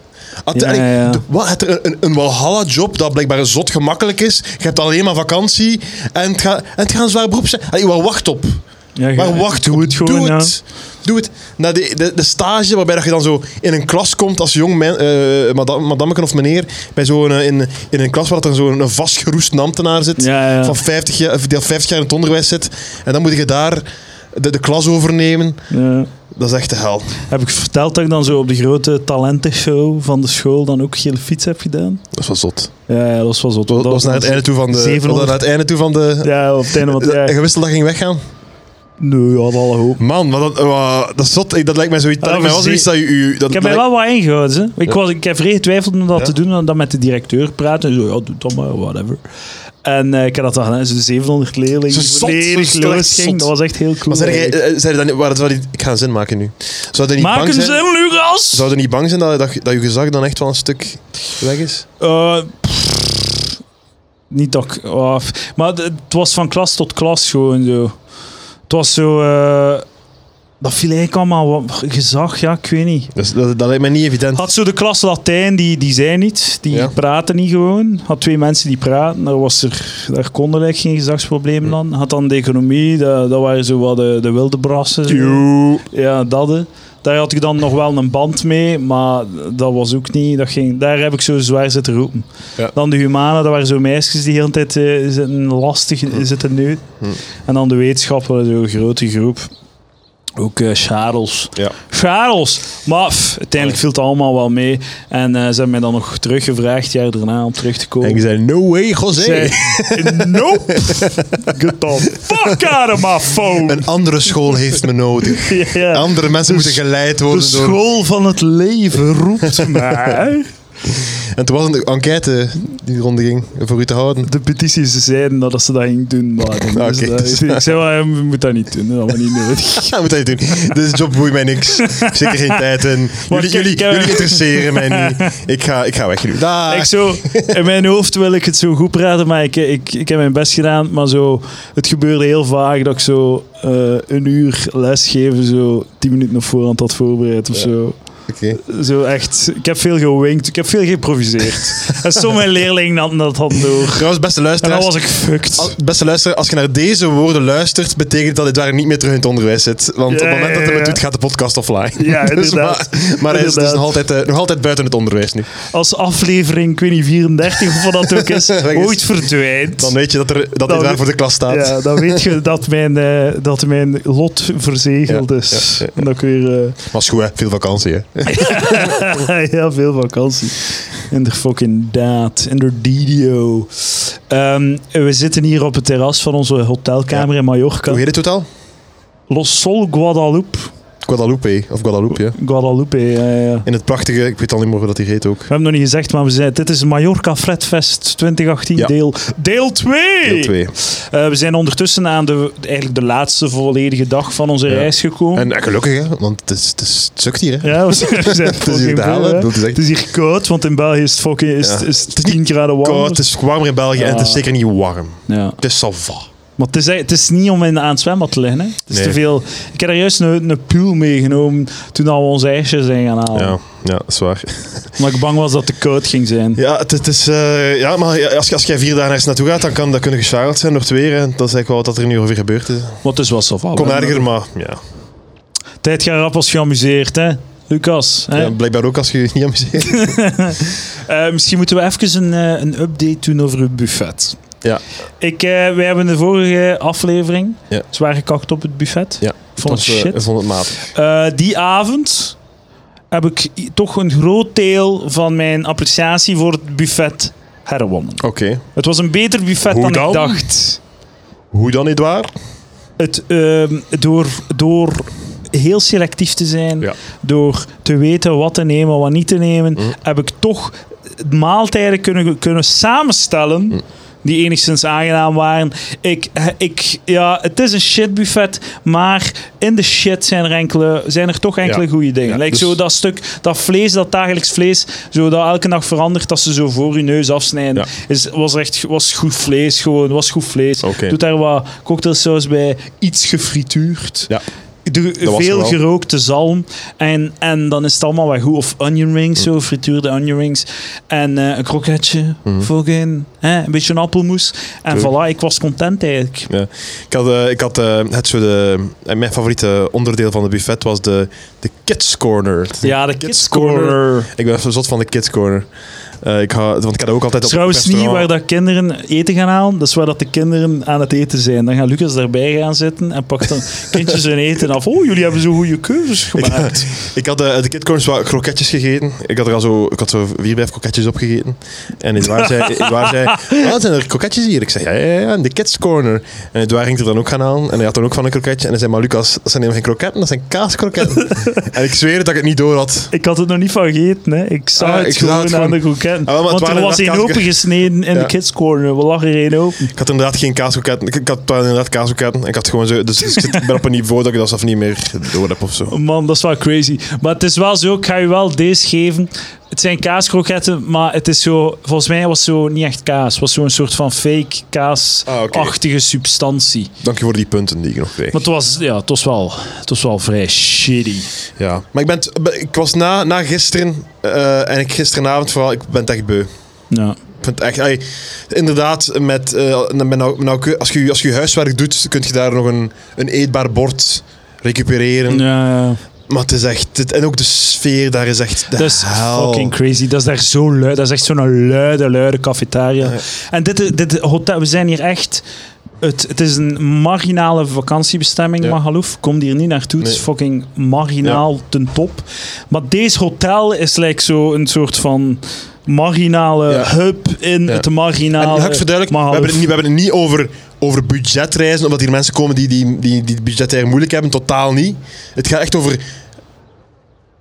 Uiteindelijk, Ja, ja. de- Wat, het een, een Walhalla-job dat blijkbaar zot gemakkelijk is. Je hebt alleen maar vakantie en het gaat, en het gaat een zwaar beroep zijn. Allee, waar wacht op? Ja, Maar wacht, doe het gewoon. Doe het. Doe het. Na de, de, de stage waarbij dat je dan zo in een klas komt als jong men, eh madame, madameke of meneer, bij zo'n, eh, in, in een klas waar er zo'n vastgeroest ambtenaar zit, Ja, ja. van 50 jaar, die al 50 jaar in het onderwijs zit, en dan moet je daar de, de klas overnemen. Ja. Dat is echt de hel. Heb ik verteld dat ik dan zo op de grote talentenshow van de school dan ook gele fiets heb gedaan? Dat wel zot. Ja, ja, dat was wel zo. Dat was naar het einde toe van de... 700. was naar het einde toe van de... Ja, op het einde van het En jaar. je wist dat ging weggaan? Nee, ja, dat alle hoop. Man, maar dat, dat is zot. Ik- Dat lijkt mij zoiets... Dat Ah, lijkt mij wel zoiets dat je... u- Dat, Ik heb mij wel wat ingehouden. Hè. Ik, Ja. was, ik heb vrij getwijfeld om dat Ja. te doen, en dan met de directeur praten. En zo, ja, doe dat maar, whatever. En eh, ik heb dat dan gedaan. Zo 700 leerlingen Zo zot, volledig. Dat was echt heel cool. Maar zei eh, zei je dan, waar, zou die, ik ga een zin maken nu. Zou je niet Maak bang een zijn? zin, Lucas! Zou je niet bang zijn dat, dat, dat je gezag dan echt wel een stuk weg is? Eh, pff, niet dat ik... oh, maar het het was van klas tot klas gewoon zo. Het was zo... dat viel eigenlijk allemaal wat gezag, ja, ik weet niet. Dus dat, dat lijkt mij niet evident. Had zo de klas Latijn, die, die zei niet. Die Ja. praten niet gewoon. Had twee mensen die praten. Daar, was er, daar konden eigenlijk geen gezagsproblemen aan. Had dan de economie. Dat, dat waren zo wat de, de wilde brassen. Ja, dat. Daar had ik dan nog wel een band mee, maar dat was ook niet. Dat ging, daar heb ik zo zwaar zitten roepen. Ja. Dan de humanen, dat waren zo meisjes die de hele tijd eh, zitten lastig zitten neut. Hm. En dan de wetenschappen, zo'n grote groep. Ook eh Charles. Ja. Charles! Maar pff, uiteindelijk viel het allemaal wel mee. En eh, ze hebben mij dan nog teruggevraagd, jaar daarna, om terug te komen. En je zei, no way, José. Zei, nope! Get the fuck out of my phone! Een andere school heeft me nodig. Andere mensen De moeten geleid De worden door... school van het leven roept mij. En toen was een enquête die ronde ging voor u te houden. De petities zeiden dat ze dat ging doen, maar dus ik zei, wel, je moet dat niet doen, dat is niet nodig. Ja, moet dat niet doen. Deze job boeit mij niks. Zeker geen tijd in. Maar Jullie, jullie, jullie interesseren mij niet. Ik ga, ik ga weg. nu. Ik zo, in mijn hoofd wil ik het zo goed praten, maar ik, ik, ik heb mijn best gedaan. Maar zo, het gebeurde heel vaak dat ik zo eh, een uur lesgeven, zo tien minuten op voorhand had voorbereid of Ja. zo. Oké. Zo echt, ik heb veel gewinkt, ik heb veel geïmproviseerd. en sommige leerlingen hadden dat dan door. Trouwens, beste En dan was ik fucked. Als- Beste luisteraar, als je naar deze woorden luistert, betekent dat dit waar niet meer terug in het onderwijs zit. Want op het moment dat ja, hij het doet, gaat de podcast offline. Ja, Dus inderdaad. maar maar hij is dus nog altijd, eh, nog altijd buiten het onderwijs nu. Als aflevering, ik weet niet, 34 of wat dat ook is, is. ooit verdwijnt. Dan weet je dat, er, dat Dan daar we- voor de klas staat. Ja, dan weet je dat mijn, eh, dat mijn lot verzegeld Ja, is. ja, ja, ja. En dat ik weer... eh, Was goed, hè? Veel vakantie, hè? ja, veel vakantie. In de fucking daad. In de. Ehm, we zitten hier op het terras van onze hotelkamer in Mallorca. Hoe heet het totaal? Los Sol Guadalupe. Guadalupe, of Guadalupe, ja. Guadalupe, ja, ja. In het prachtige, ik weet al niet meer hoe dat hier heet ook. We hebben nog niet gezegd, maar we zijn, dit is Mallorca Fredfest 2018, Ja. deel, deel 2. Deel 2. Eh, we zijn ondertussen aan de, eigenlijk de laatste volledige dag van onze Ja. reis gekomen. En eh, gelukkig, hè? Want het, is, het, is, het sukt hier, hè? ja, we zijn, we zijn Het is hier halen. echt Het is hier koud, want in België is het, fucking, is, is Het is 10 graden warm. koud, het is warmer in België en het is zeker niet warm. Ja. Het is salva. Maar het is, het is niet om in, aan het zwembad te liggen. Hè. Het is Nee. te veel. Ik heb er juist een, een pool meegenomen toen al we onze ijsjes zijn gaan halen. Ja, ja, dat is waar. Omdat ik bang was dat het te koud ging zijn. Ja, het, het is, eh, ja maar als, als jij vier dagen ergens naartoe gaat, dan kan dat kunnen geschakeld zijn door het weer. Dat is eigenlijk wel wat er nu ongeveer gebeurd is. Wat is wel zo van. Kon erger, maar ja. Tijd gaat rap als je geamuseerd, hè? Lucas. Hè? ja. Blijkbaar ook als je je niet amuseert. Eh, misschien moeten we even een, eh, een update doen over het buffet. Ja. Ik, eh, wij hebben de vorige aflevering Ja. zwaar gekakt op het buffet. Ja. Ik vond het eh, shit. Ik vond het matig. Eh, die avond heb ik toch een groot deel van mijn appreciatie voor het buffet herwonnen. Oké. Het was een beter buffet Hoe dan, dan? ik dacht. Hoe dan, niet waar? Het, ehm, door, door heel selectief te zijn, Ja. door te weten wat te nemen, wat niet te nemen, Mm. heb ik toch maaltijden kunnen, kunnen samenstellen. Mm. Die enigszins aangenaam waren. Ik, ik, ja, het is een shitbuffet, maar in de shit zijn er, enkele, zijn er toch enkele Ja. goede dingen. Ja, Like dus- zo dat stuk, dat vlees, dat dagelijks vlees, zo dat elke dag verandert, dat ze zo voor je neus afsnijden. Ja. Is, was echt was goed vlees, gewoon, was goed vlees. Doet daar wat cocktailsaus bij, iets gefrituurd. Ja. Veel wel. gerookte zalm. En, en dan is het allemaal wat goed. Of onion rings, zo, frituurde onion rings. En eh, een kroketje, fucking, hè, een beetje een appelmoes. En Tuurlijk. voilà, ik was content eigenlijk. Ja. Ik had, eh, ik had eh, het zo de, mijn favoriete onderdeel van de buffet was de, de Kids Corner. Ja, de Kids Kids Corner. Corner. Ik ben even zot van de Kids Corner. Eh, ik want ik had ook altijd op Trouwens niet waar dat kinderen eten gaan halen. Dat is waar dat de kinderen aan het eten zijn. Dan gaat Lucas daarbij gaan zitten en pakt dan kindjes hun eten af. Oh, jullie hebben zo goede keuzes gemaakt. Ik had eh, de Kid Corners wat kroketjes gegeten. Ik had er al zo, ik had zo vier, vijf kroketjes opgegeten. En Edouard zei, Edouard zei ah, zijn er kroketjes hier? Ik zei, ja, ja, ja, in de Kids Corner. En Edouard ging er dan ook gaan halen. En hij had dan ook van een kroketje. En hij zei, maar Lucas, dat zijn helemaal geen kroketten, dat zijn kaaskroketten. En ik zweer dat ik het niet door had. Ik had het nog niet van gegeten. Hè. Ik zag Ah, het ik zag gewoon het aan gewoon. de kroketten. Ah, Want er was één inderdaad opengesneden in Ja. de kids corner. We lagen er één open. Ik had inderdaad geen kaaskroketten. Ik, ik had inderdaad kaaskroketten. En ik had gewoon zo... Dus, ik zit- ben op een niveau dat ik dat zelf niet meer door heb of zo. Man, dat is wel crazy. Maar het is wel zo, ik ga je wel deze geven. Het zijn kaaskroketten, maar het is zo... Volgens mij was het zo niet echt kaas. Het was zo'n soort van fake kaasachtige substantie. Dank je voor die punten die ik nog kreeg. Maar het was, ja, het was, wel, het was wel vrij shitty. Ja. Maar ik, ben, ik was na, na gisteren... eh, en ik gisteravond vooral... Ik ben het echt beu. Ja. Ik vind het echt, inderdaad, met, eh, met nou, nou, als, je, als je huiswerk doet, kun je daar nog een, een eetbaar bord recupereren. Ja, ja. Maar het is echt, het- en ook de sfeer daar is echt de Dat is hel. fucking crazy. Dat is daar zo luid. Dat is echt zo'n luide, luide cafetaria. Ja. En dit, dit hotel, we zijn hier echt... Het, het is een marginale vakantiebestemming, Ja. Magaluf. Kom hier niet naartoe. Het is fucking marginaal ten top. Maar deze hotel is like zo een soort van marginale Ja. hub in Ja. het En marginale ga ik we hebben, het niet, we hebben het niet over, over budgetreizen, omdat hier mensen komen die, die, die, die budgetair moeilijk hebben. Totaal niet. Het gaat echt over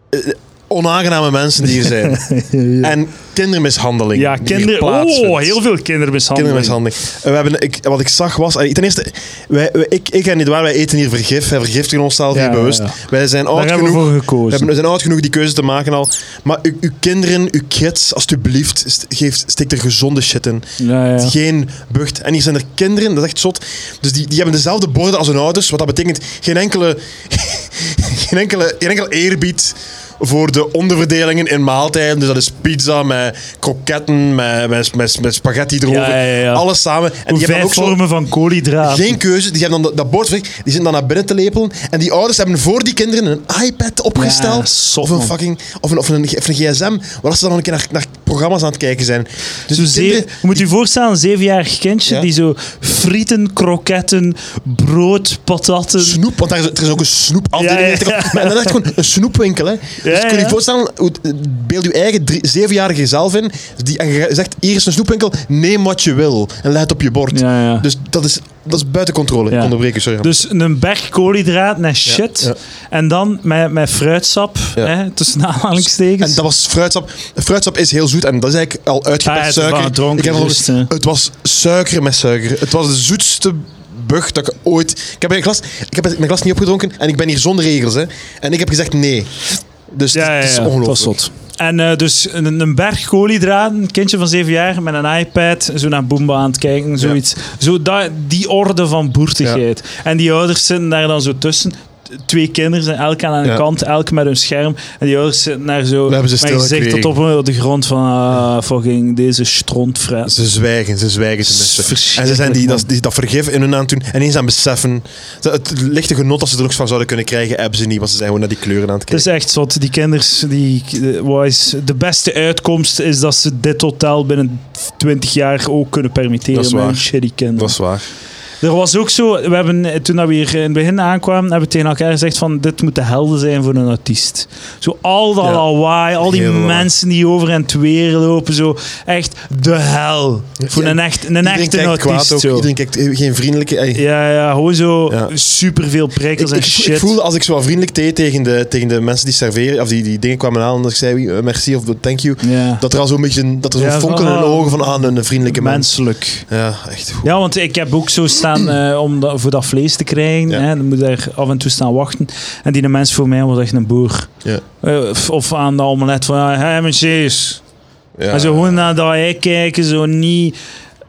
eh, onaangename mensen die hier zijn. En kindermishandeling. Ja, die hier kinder... plaatsvindt. Oh, heel veel kindermishandeling. Kindermishandeling. Eh, We hebben, ik, wat ik zag was... Ten eerste, wij, wij- ik, ik en Edouard, wij eten hier vergif. Wij vergiftigen onszelf Ja, hier bewust. ja. Wij zijn Daar oud hebben we genoeg... voor We, gekozen. hebben, we zijn oud genoeg die keuze te maken al. Maar uw, uw kinderen, uw kids, alsjeblieft, st- steek er gezonde shit in. Ja, ja. Geen bucht. En hier zijn er kinderen, dat is echt zot. Dus die, die hebben dezelfde borden als hun ouders. Wat dat betekent geen enkele, geen enkele, geen enkele eerbied voor de onderverdelingen in maaltijden. Dus dat is pizza met kroketten, met, met, met, met spaghetti erover. Ja, ja, ja. Alles samen. En die hebben dan ook zo vormen van koolhydraten. geen keuze. Die hebben dan dat, bord. Die zitten dan naar binnen te lepelen. En die ouders hebben voor die kinderen een iPad opgesteld. Of een fucking... Of een, of een, of een gsm. Waar ze dan nog een keer naar, naar programma's aan het kijken zijn. Dus Zo zeven, je moet je voorstellen, een zevenjarig kindje die zo frieten, kroketten, brood, patatten. Snoep, want daar is, er is ook een. Maar dat is echt gewoon een snoepwinkel. Hè. Dus Ja, kun je je voorstellen, hoe- beeld je eigen drie, zevenjarige zelf in. Die, en je zegt, hier is een snoepwinkel, neem wat je wil. En leg het op je bord. Ja, ja. Dus dat is, dat is buiten controle. Ja. Ik onderbreek, sorry. Dus een berg koolhydraten en shit. ja. En dan met, met fruitsap, Ja. hè, tussen aanhalingstekens. En dat was fruitsap. Fruitsap is heel zoet en dat is eigenlijk al Ah, het suiker. was gedronken, Ik heb het was suiker met suiker. Het was de zoetste bug dat ik ooit... Ik heb mijn glas, ik heb mijn glas niet opgedronken en ik ben hier zonder regels. Hè. En ik heb gezegd nee. Dus ja, ja, het is ongelooflijk. En eh, dus een, een berg koolhydraten, een kindje van zeven jaar met een iPad, zo naar Boomba aan het kijken, zoiets. Zo dat, die orde van boertigheid. En die ouders zitten daar dan zo tussen. Twee kinderen zijn elk aan een Ja. kant, elk met hun scherm. En die ouders zitten daar zo met gezicht tot op de grond van ah, fucking deze strontfret. Ze zwijgen, ze zwijgen tenminste. En ze zijn die, dat, die, dat vergif in hun aan doen. En eens aan het beseffen. Het lichte genot dat ze er ook van zouden kunnen krijgen, hebben ze niet. Want ze zijn gewoon naar die kleuren aan het Het is kijken. echt zot. Die kinders, die, eh, wat is, de beste uitkomst is dat ze dit hotel binnen 20 jaar ook kunnen permitteren Dat is waar. shitty kinderen. Dat is waar. Er was ook zo, we hebben, eh, toen dat we hier in het begin aankwamen, hebben we tegen elkaar gezegd van dit moet de helden zijn voor een autist. Zo al dat Ja. lawaai, al die Heel mensen die over en het weer lopen, zo echt de hel. Voor Ja. een, echt, een echte ook. Zo. Iedereen kijkt eh, geen vriendelijke... ey. Ja, ja, gewoon zo Ja. superveel Ik, prikkels ik, en ik shit. voelde als ik zo wat vriendelijk deed tegen de, tegen de mensen die serveren, of die, die dingen kwamen halen, dat ik zei eh, merci of thank you, dat er al zo'n beetje dat er zo'n fonkel in ah, ogen van aan een vriendelijke mens. Menselijk. Ja, echt goed. Ja, want ik heb ook zo staan eh, om dat, voor dat vlees te krijgen. Ja. Hè, dan moet je er af en toe staan wachten. En die mens voor mij was echt een boer. Ja. Eh, of- aan de omelet van, ja, hey, mijn cheese. Ja. En zo gewoon naar dat ei kijken, zo niet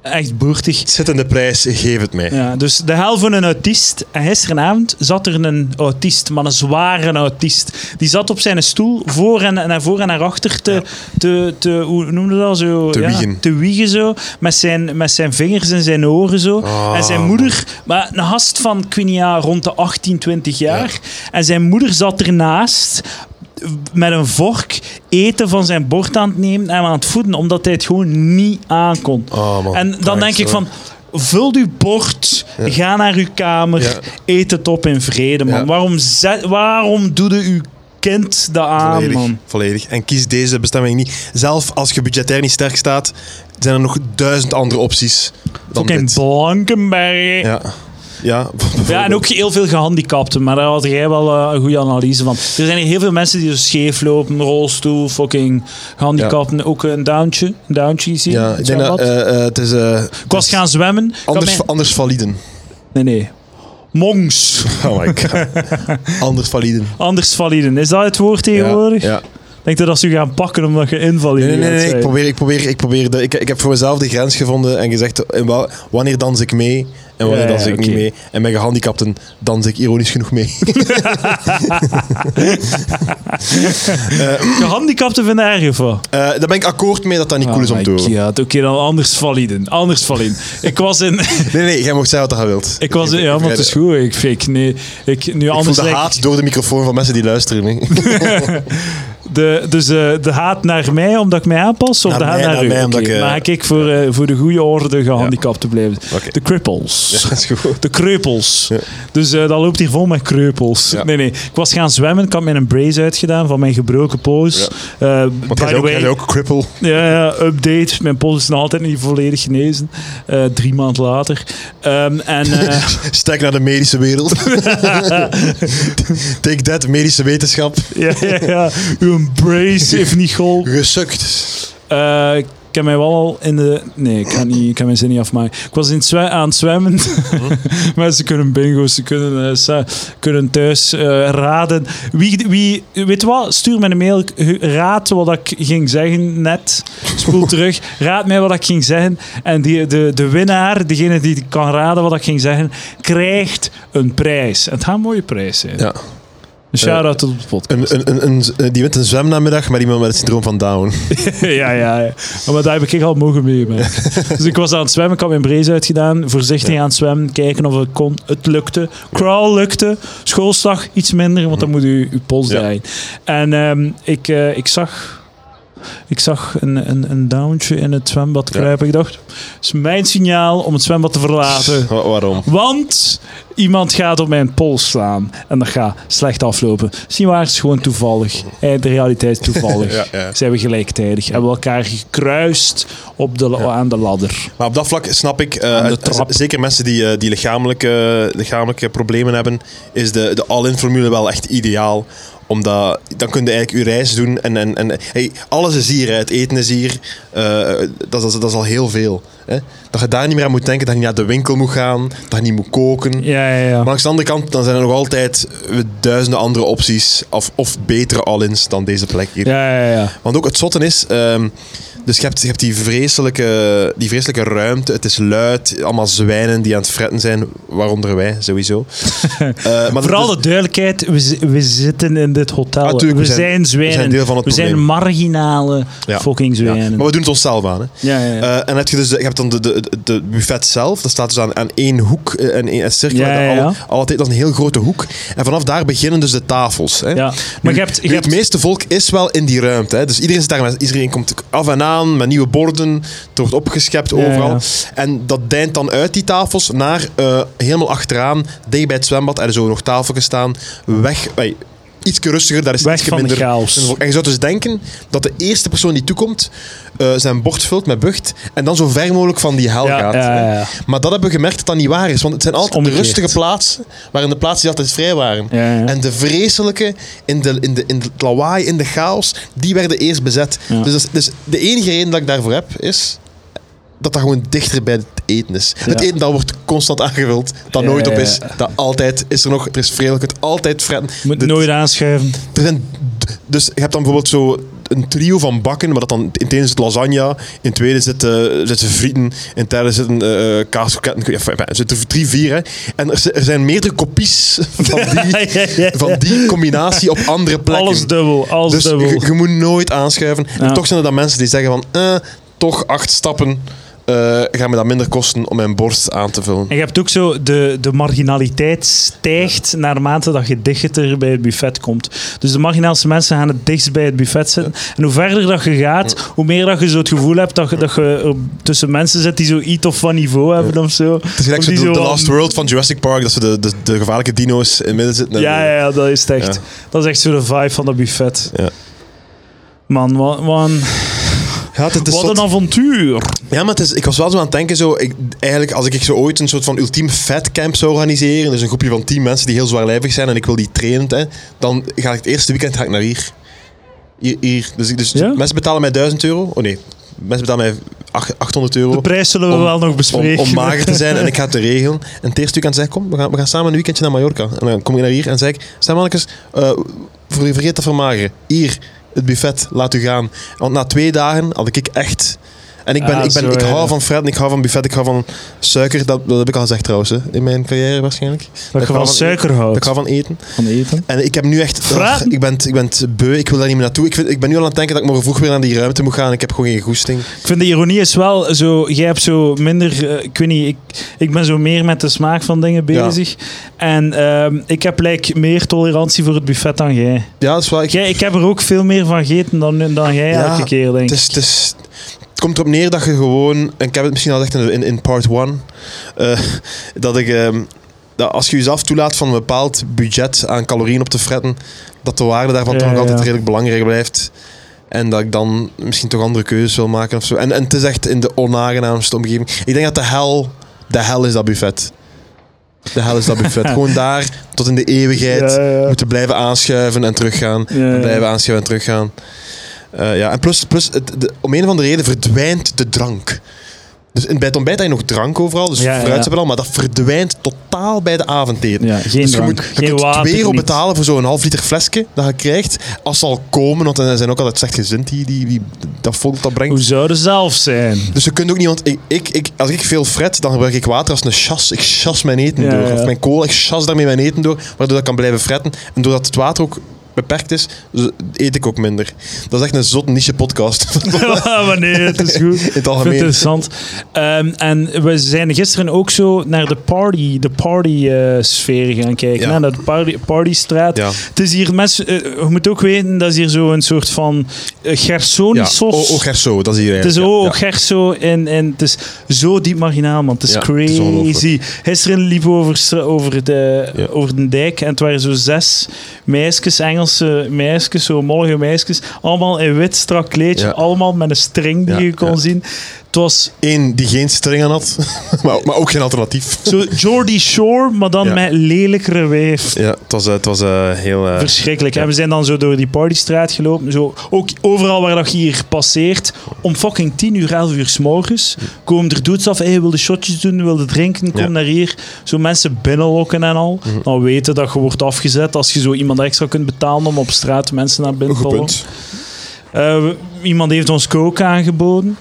echt boertig. De prijs, geef het mij. Ja, dus de hel van een autist. En gisteravond zat er een autist, maar een zware autist. Die zat op zijn stoel voor en naar voor en naar achter te, Ja. te, te hoe noemde dat zo? Te ja, wiegen. Te wiegen zo, met zijn, met zijn vingers in zijn oren zo. Ah, en zijn moeder, maar een gast van, ik weet niet, ja, rond de 18, 20 jaar. En zijn moeder zat ernaast met een vork eten van zijn bord aan het nemen en aan het voeden, omdat hij het gewoon niet aankon. Oh, man. En dan Ah, denk ik van, vul uw bord, Ja. ga naar uw kamer, Ja. eet het op in vrede, man. Ja. Waarom, zet, waarom doe je uw kind dat aan, Volledig, man? volledig. En kies deze bestemming niet. Zelf als je budgetair niet sterk staat, zijn er nog duizend andere opties dan Fucking dit. Blankenberg. Ja. Ja. Ja, en ook heel veel gehandicapten, maar daar had jij wel eh, een goede analyse van. Er zijn hier heel veel mensen die zo scheef lopen, rolstoel, fucking gehandicapten. Ook een downtje, een downtje zie je. Ja, ik denk dat eh, eh, het is... eh, ik was gaan zwemmen. Anders, mijn- anders validen. Nee, nee. Mongs. Oh my god. anders validen. Anders validen. Is dat het woord tegenwoordig? Ja, ja. Denk je dat ze u gaan pakken omdat je invalide Nee, nee, nee, Ik probeer, ik, probeer, ik, probeer de, ik, ik heb voor mezelf de grens gevonden en gezegd in wanneer dans ik mee en wanneer Ja, ja, dans ik niet mee. En bij gehandicapten dans ik ironisch genoeg mee. Gehandicapten vinden erg of wat? Eh, daar ben ik akkoord mee dat dat niet cool is om te horen. Ja, oké, dan anders validen. Anders validen. ik was in... Nee, nee, jij mocht zeggen wat je wilt. Ik was in... Ja, maar het is goed. Ik, ik, nee, ik, nu Ik anders voel de haat door de microfoon van mensen die luisteren. hè. De, dus eh, de haat naar mij omdat ik mij aanpas? Of Naar de haat mij, naar, naar u? mij, omdat Oké, ik, eh, Maar ik voor, eh, voor de goede orde gehandicapt te blijven. Oké. De cripples. De kreupels. Ja. Dus eh, dat loopt hier vol met kreupels. Ja. Nee, nee. Ik was gaan zwemmen. Ik had mijn brace uitgedaan van mijn gebroken pols. Eh, Want by the ook, way, ook cripple. Ja, ja, update. Mijn pols is nog altijd niet volledig genezen. Eh, drie maanden later. Ehm, en Stek naar de medische wereld. Take that, medische wetenschap. ja, ja, ja, uw brace heeft niet geholpen. Gesukt. Ik heb mij wel al in de... Nee, ik kan, niet, ik kan mijn zin niet afmaken. Ik was in zwe- aan het zwemmen. Mensen kunnen bingo's, ze kunnen, sa- kunnen thuis eh, raden. Wie, wie, weet wat? Stuur mij een mail. Raad wat ik ging zeggen net. Spoel terug. Raad mij wat ik ging zeggen. En die, de, de winnaar, degene die kan raden wat ik ging zeggen, krijgt een prijs. En het gaat een mooie prijs zijn. Ja. Een shout-out tot de podcast. Een, een, een, een, die wint een zwemnamiddag met iemand met het syndroom van Down. ja, ja, ja. Maar daar heb ik al mogen meemaken. dus ik was aan het zwemmen, ik had mijn brace uitgedaan, voorzichtig aan het zwemmen, kijken of het kon. Het lukte. Crawl lukte. Schoolslag iets minder, want dan moet u uw pols Ja. draaien. En ehm, ik, eh, ik zag... Ik zag een, een, een downtje in het zwembad Ja. kruipen. Ik dacht, het is mijn signaal om het zwembad te verlaten. Wa- waarom? Want iemand gaat op mijn pols slaan. En dat gaat slecht aflopen. Niet waar, het is gewoon toevallig. Eh, De realiteit is toevallig. Ja, ja. Zijn we gelijktijdig. Hebben we elkaar gekruist op de, aan de ladder. Maar op dat vlak snap ik, eh, zeker mensen die, eh, die lichamelijke, lichamelijke problemen hebben, is de, de all-in formule wel echt ideaal. Omdat dan kun je eigenlijk je reis doen en, en, en hey, alles is hier. hè. Het eten is hier. eh, dat, is, dat is al heel veel. Hè? Dat je daar niet meer aan moet denken, dat je niet naar de winkel moet gaan, dat je niet moet koken. Ja, ja, ja. Maar langs de andere kant, dan zijn er nog altijd eh, duizenden andere opties, of, of betere all-ins dan deze plek hier. Ja, ja, ja. Want ook het zotte is, ehm, dus je hebt, je hebt die, vreselijke, die vreselijke ruimte, het is luid, allemaal zwijnen die aan het fretten zijn, waaronder wij sowieso. Eh, maar Vooral de duidelijkheid, we, we zitten in dit hotel. Ah, tuurlijk, we, we zijn- zijn we zwijnen. zijn deel van het we zijn marginale Ja. fucking ja, zwijnen. maar we doen het onszelf aan. Hè. Ja, ja, ja. Eh, en heb je, dus, je hebt dan de, de, de buffet zelf. Dat staat dus aan, aan één hoek, eh, en één een cirkel. Ja, ja, ja. Alle- altijd, dat is een heel grote hoek. En vanaf daar beginnen dus de tafels. Hè. ja. Nu, Maar je hebt... Je hebt het meeste volk is wel in die ruimte. Hè. Dus iedereen zit daar iedereen komt af en aan met nieuwe borden. Het wordt opgeschept overal. En dat deint dan uit die tafels naar eh, helemaal achteraan, dicht bij het zwembad. Er zo nog tafel staan. Weg. Iets rustiger, daar is Weg iets de minder. chaos. En je zou dus denken dat de eerste persoon die toekomt, eh, zijn bord vult met bucht en dan zo ver mogelijk van die hel Ja, gaat. ja, ja, ja. Maar dat hebben we gemerkt dat dat niet waar is. Want het zijn altijd omgekeerd. rustige plaatsen, waarin de plaatsen die altijd vrij waren. En de vreselijke, in, de, in, de, in het lawaai, in de chaos, die werden eerst bezet. Dus, dat is- dus de enige reden dat ik daarvoor heb, is dat dat gewoon dichter bij het eten is. Het eten dat wordt constant aangevuld, dat nooit op is. Dat altijd is er nog, er is vredelijk, het altijd fretten. Je moet De- nooit aanschuiven. er zijn, dus je hebt dan bijvoorbeeld zo een trio van bakken, maar dat dan in het ene zit lasagne, in het tweede zitten, zitten frieten, in het derde zitten eh kaasroketten. Enfin, er zitten drie, vier. Hè. En er, zi- er zijn meerdere kopies van die, Ja, ja. van die combinatie op andere plekken. Alles dubbel, alles dus dubbel. je, je moet nooit aanschuiven. En toch zijn er dan mensen die zeggen van, eh, toch acht stappen eh gaan me dat minder kosten om mijn borst aan te vullen. En je hebt ook zo, de, de marginaliteit stijgt naarmate dat je dichter bij het buffet komt. Dus de marginaalste mensen gaan het dichtst bij het buffet zitten. En hoe verder dat je gaat, hoe meer dat je zo het gevoel hebt dat je, dat je tussen mensen zit die zo iets of van niveau hebben of zo. Het is gelijk zo de, zo The wat- Last World van Jurassic Park, dat ze de, de, de gevaarlijke dino's in het midden zitten. en Ja, de- ja, ja, dat is echt. Ja. Dat is echt zo de vibe van dat buffet. Ja. Man, wat, een- Ja, het is wat zot. een avontuur. Ja, maar het is, ik was wel zo aan het denken, zo, ik, eigenlijk als ik zo ooit een soort van ultiem fatcamp zou organiseren, dus een groepje van tien mensen die heel zwaarlijvig zijn en ik wil die trainen, hè, dan ga ik het eerste weekend ga ik naar hier. Hier, hier. Dus, dus Ja? mensen betalen mij 1000 euro. Oh nee, mensen betalen mij ach- 800 euro. De prijs zullen we om- wel nog bespreken. om mager te zijn en ik ga het regelen. En het eerste weekend zeg ik, kom, we gaan, we gaan samen een weekendje naar Mallorca. En dan kom ik naar hier en zeg ik, stel mannetjes, eh, ver- vergeet te vermageren. Hier, het buffet, laat u gaan. Want na twee dagen had ik echt... En ik, ben, Ah, ik, ben, ik hou van fret, ik hou van buffet, ik hou van suiker. Dat, dat heb ik al gezegd trouwens, hè, in mijn carrière waarschijnlijk. Dat ik van van suiker Dat houdt. ik hou van eten. Van eten. En ik heb nu echt... Ik, ben, ik ben beu, ik wil daar niet meer naartoe. Ik, vind, ik ben nu al aan het denken dat ik morgen vroeg weer naar die ruimte moet gaan. Ik heb gewoon geen goesting. Ik vind de ironie is wel zo. Jij hebt zo minder. eh, ik weet niet. Ik, ik ben zo meer met de smaak van dingen Ja. bezig. En ehm, ik heb like, meer tolerantie voor het buffet dan jij. Ja, dat is wel... Ik, jij. Ik heb er ook veel meer van gegeten dan, dan jij Ja, elke keer, denk Het, ik. is, het, is, het komt erop neer dat je gewoon, en ik heb het misschien al gezegd in, in, part 1, dat ik, ehm, dat als je jezelf toelaat van een bepaald budget aan calorieën op te fretten, dat de waarde daarvan Ja, toch nog ja, altijd redelijk belangrijk blijft. En dat ik dan misschien toch andere keuzes wil maken of zo. En, en het is echt in de onaangenaamste omgeving. Ik denk dat de hel, de hel is dat buffet. De hel is dat buffet. Gewoon daar tot in de eeuwigheid Ja, moeten blijven aanschuiven en teruggaan. Blijven aanschuiven en teruggaan. Eh, ja, en plus, plus het, de, om een of andere reden verdwijnt de drank. Dus in, bij het ontbijt heb je nog drank overal, dus Ja, fruit ja. al, maar dat verdwijnt totaal bij de avondeten. Ja, geen dus je, drank, moet, je geen kunt water, 2 euro betalen voor zo'n half liter flesje dat je krijgt. Als ze al komen, want er zijn ook altijd slecht gezind die, die, die dat volk dat brengt. Hoe zou het zelf zijn? Dus je kunt ook niet, want ik, ik, ik, als ik veel fret, dan gebruik ik water als een chas. Ik chas mijn eten Ja, door. Of mijn cola, ik chas daarmee mijn eten door, waardoor dat ik kan blijven fretten. En doordat het water ook beperkt is, eet ik ook minder. Dat is echt een zot niche podcast. maar nee, het is goed. In het algemeen. Interessant. Ehm, en we zijn gisteren ook zo naar de party, de party eh, sfeer gaan kijken. Ja. Naar de party, partystraat. Ja. Het is hier mensen, eh, je moet ook weten, dat is hier zo een soort van uh, Ja. O, o Gerso, dat is hier Het is ja. Gerso en, en het is zo diep marginaal, man. Het is het crazy. Gisteren liep over, over, de, over de dijk en het waren zo zes meisjes, Engelse meisjes, zo mollige meisjes, allemaal in wit strak kleedje, Ja. allemaal met een string die je kon zien. Het was Eén die geen string aan had, maar, maar ook geen alternatief. zo Geordie Shore, maar dan Ja. met lelijkere weef. Ja, het was, eh, het was eh, heel... eh, Verschrikkelijk. En we zijn dan zo door die partystraat gelopen. Zo, ook overal waar dat je hier passeert. Om fucking 10 uur, 11 uur s morgens. Komen er dudes af. Hey, wilde shotjes doen, wilde drinken. Kom Ja. naar hier. Zo mensen binnenlokken en al. Mhm. Dan weten dat je wordt afgezet. Als je zo iemand extra kunt betalen om op straat mensen naar binnen te Goed lokken. punt. Eh, iemand heeft ons coke aangeboden.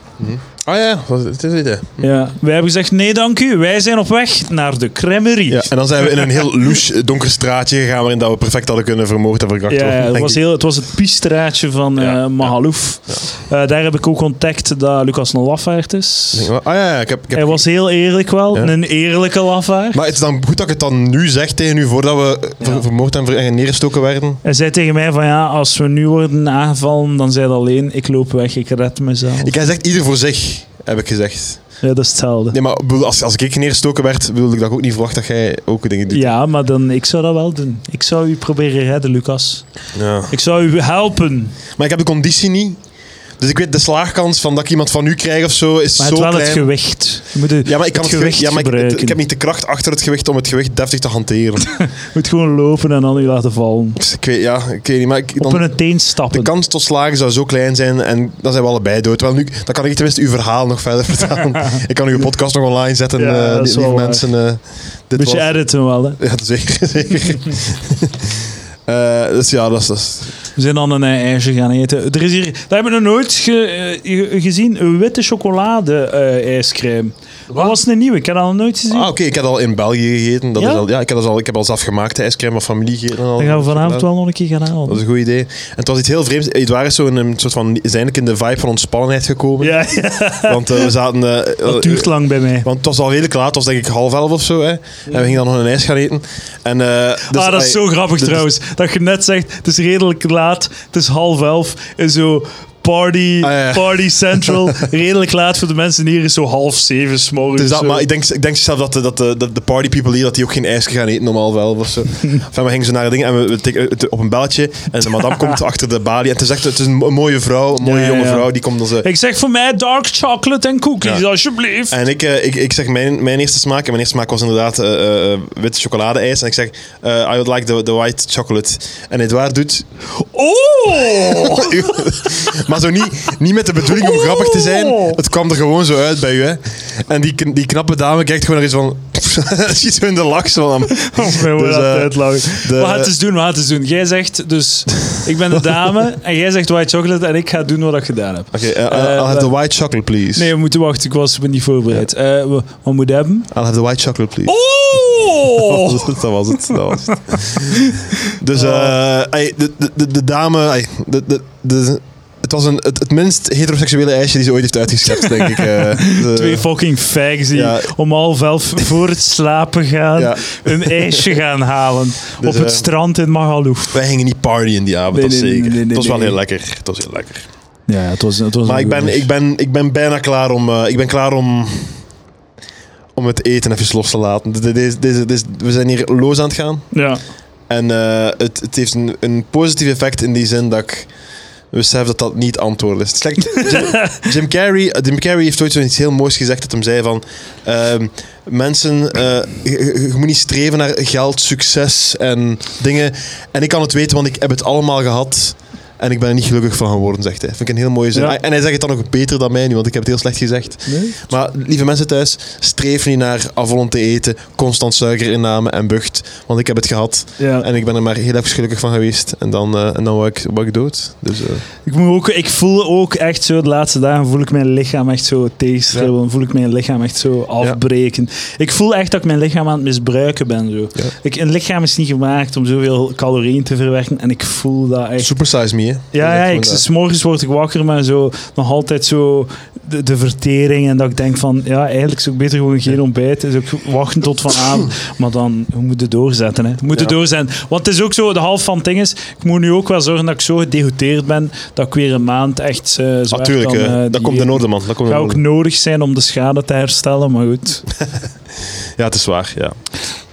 Ah ja, het is het. hè. Ja. Wij hebben gezegd, nee dank u. Wij zijn op weg naar de crèmerie. Ja, en dan zijn we in een heel louche eh, donker straatje gegaan waarin dat we perfect hadden kunnen vermoord en verkracht Ja, worden. het, was heel, het was het piestraatje van eh Ja, Mahalouf. Eh, daar heb ik ook ontdekt dat Lucas een lafaard is. Ah ja, ja, ik heb... Ik heb Hij was heel eerlijk wel, een eerlijke lafaard. Maar het is dan goed dat ik het dan nu zeg tegen u, voordat we eh, ver- vermoord en ver- en neergestoken werden. Hij zei tegen mij van ja, als we nu worden aangevallen, dan zei hij alleen, ik loop weg, ik red mezelf. Ik heb gezegd, ieder voor zich, heb ik gezegd. Ja, dat is hetzelfde. Nee, maar als, als ik neergestoken werd, wilde ik dat ook niet verwachten dat jij ook dingen doet. Ja, maar dan, ik zou dat wel doen. Ik zou u proberen redden, Lucas. Ja. Ik zou u helpen. Maar ik heb de conditie niet. Dus ik weet, de slaagkans van dat ik iemand van u krijg of zo is Maar zo het wel klein. het gewicht. Je moet ja, maar ik kan het gewicht, gewicht ja, maar ik, ik heb niet de kracht achter het gewicht om het gewicht deftig te hanteren. Je moet gewoon lopen en dan u laten vallen. Ik weet, ja, ik weet niet, maar ik, Op dan, een teen de stappen. kans tot slagen zou zo klein zijn en dan zijn we allebei dood. Wel, nu, dan kan ik tenminste uw verhaal nog verder vertellen. ik kan uw podcast nog online zetten, Ja, lieve waar. mensen. eh, dit Beetje was- editen wel, hè. Ja, zeker. zeker. Eh, dus ja, dat is... We zijn dan een eh, ijsje gaan eten. Er is hier, dat hebben we nog nooit eh, ge- gezien, witte chocolade eh Dat was een nieuwe, ik heb dat nog nooit gezien. ah, oké, ik heb al in België gegeten. Dat Ja? Is al, ja, ik heb, al, ik heb al zelf gemaakte ijscrème van familie gegeten. en al. Dan gaan we vanavond wel nog een keer gaan halen. Dat is een goed idee. En het was iets heel vreemds. Edouard is zo in een soort van... Is eindelijk in de vibe van ontspannenheid gekomen. Ja, ja, Want eh, we zaten... eh, dat duurt lang bij mij. Want het was al redelijk laat. Het was denk ik half elf of zo. Hè. En we gingen dan nog een ijs gaan eten. En, eh, dus, ah, dat is zo grappig dus- trouwens. Dat je net zegt, het is redelijk laat, het is half elf. En zo party, Ah, ja. party central. redelijk laat voor de mensen hier is zo half zeven 's morgens. Dus dat, zo. maar ik denk, ik denk zelf dat de, dat de, de, de party people hier dat die ook geen ijs gaan eten om half elf of zo. Enfin, we gingen zo naar het ding en we, we op een belletje en de madame komt achter de balie en het is echt het is een mo- mooie vrouw, een mooie Ja, jonge ja. vrouw die komt dan zo. Ik zeg voor mij dark chocolate en cookies, alsjeblieft. En ik, eh, ik, ik zeg mijn, mijn eerste smaak. En mijn eerste smaak was inderdaad eh eh, witte chocolade-ijs. En ik zeg, I would like the, the white chocolate. En Edouard doet... Oh! maar zo niet, niet met de bedoeling om Oh. grappig te zijn. Het kwam er gewoon zo uit bij u. Hè. En die, die knappe dame kijkt gewoon er eens van... Schiet zo in de lach. Zo van, We moeten Dus, dat eh, uitlachen. de- het eens doen, we gaan het eens doen. Jij zegt dus, ik ben de dame en jij zegt white chocolate en ik ga doen wat ik gedaan heb. Oké, eh, Eh, I'll have the white chocolate, please. Nee, we moeten wachten, ik was niet voorbereid. We- wat moet je hebben? I'll have the white chocolate, please. Oh! dat was het. Dat was het. Dus eh, ey, de, de, de, de dame... de, de, de, het was een, het, het minst heteroseksuele ijsje die ze ooit heeft uitgeschept, denk ik. eh. De- Twee fucking fags die Ja. om half elf voor het slapen gaan Ja. een ijsje gaan halen Dus, op het eh, strand in Magaluf. Wij gingen niet partyen die avond, Nee, dat nee, zeker. nee, het was wel heel lekker. Het was heel lekker. Ja, het was, het was Maar ik ben, ik, ben, ik ben bijna klaar om... eh, ik ben klaar om... Om het eten even los te laten. We zijn hier loos aan het gaan. Ja. En het, het heeft een, een positief effect in die zin dat ik besef dat dat niet antwoord is. Jim, Jim Carrey, Jim Carrey heeft ooit zoiets heel moois gezegd dat hem zei van ehm, mensen, eh, je moet niet streven naar geld, succes en dingen. En ik kan het weten, want ik heb het allemaal gehad. En ik ben er niet gelukkig van geworden, zegt hij. Vind ik een heel mooie zin. Ja. En hij zegt het dan nog beter dan mij nu, want ik heb het heel slecht gezegd. Nee? Maar lieve mensen thuis, streef niet naar afvallen te eten, constant suikerinname en bucht. Want ik heb het gehad. Ja. En ik ben er maar heel even gelukkig van geweest. En dan, eh en dan was ik, ik dood. Dus, eh, Ik, moet ook, ik voel ook echt zo, de laatste dagen voel ik mijn lichaam echt zo tegenstribbelen. Voel ik mijn lichaam echt zo afbreken. Ik voel echt dat ik mijn lichaam aan het misbruiken ben. Zo. Ja. Ik, een lichaam is niet gemaakt om zoveel calorieën te verwerken. En ik voel dat echt. super size me, Ja, ja ik, s morgens word ik wakker met zo, nog altijd zo de, de vertering. En dat ik denk van, ja, eigenlijk zou ik beter gewoon geen ontbijt. Dus ook wachten tot vanavond. Maar dan, we moeten doorzetten. Hè. We moeten Ja. doorzetten. Want het is ook zo, de half van het ding is, ik moet nu ook wel zorgen dat ik zo gedegoteerd ben, dat ik weer een maand echt eh zwaar Natuurlijk, kan, eh, dat komt in orde, man. Dat komt ook nodig zijn om de schade te herstellen, maar goed. Ja, het is waar, ja.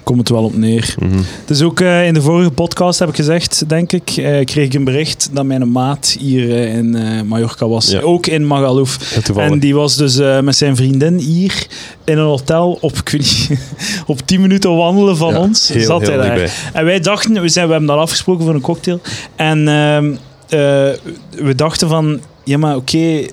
Komt het wel op neer. Mhm. Het is ook eh, in de vorige podcast, heb ik gezegd, denk ik, eh, kreeg ik een bericht dat mijn maat hier eh, in eh, Mallorca was. Ja. Ook in Magaluf. En die was dus eh, met zijn vriendin hier in een hotel op, ik weet niet, op 10 minuten wandelen van Ja, ons. heel, zat heel hij daar. En wij dachten, we, zijn, we hebben dat afgesproken voor een cocktail. En ehm, eh, we dachten van, ja maar oké,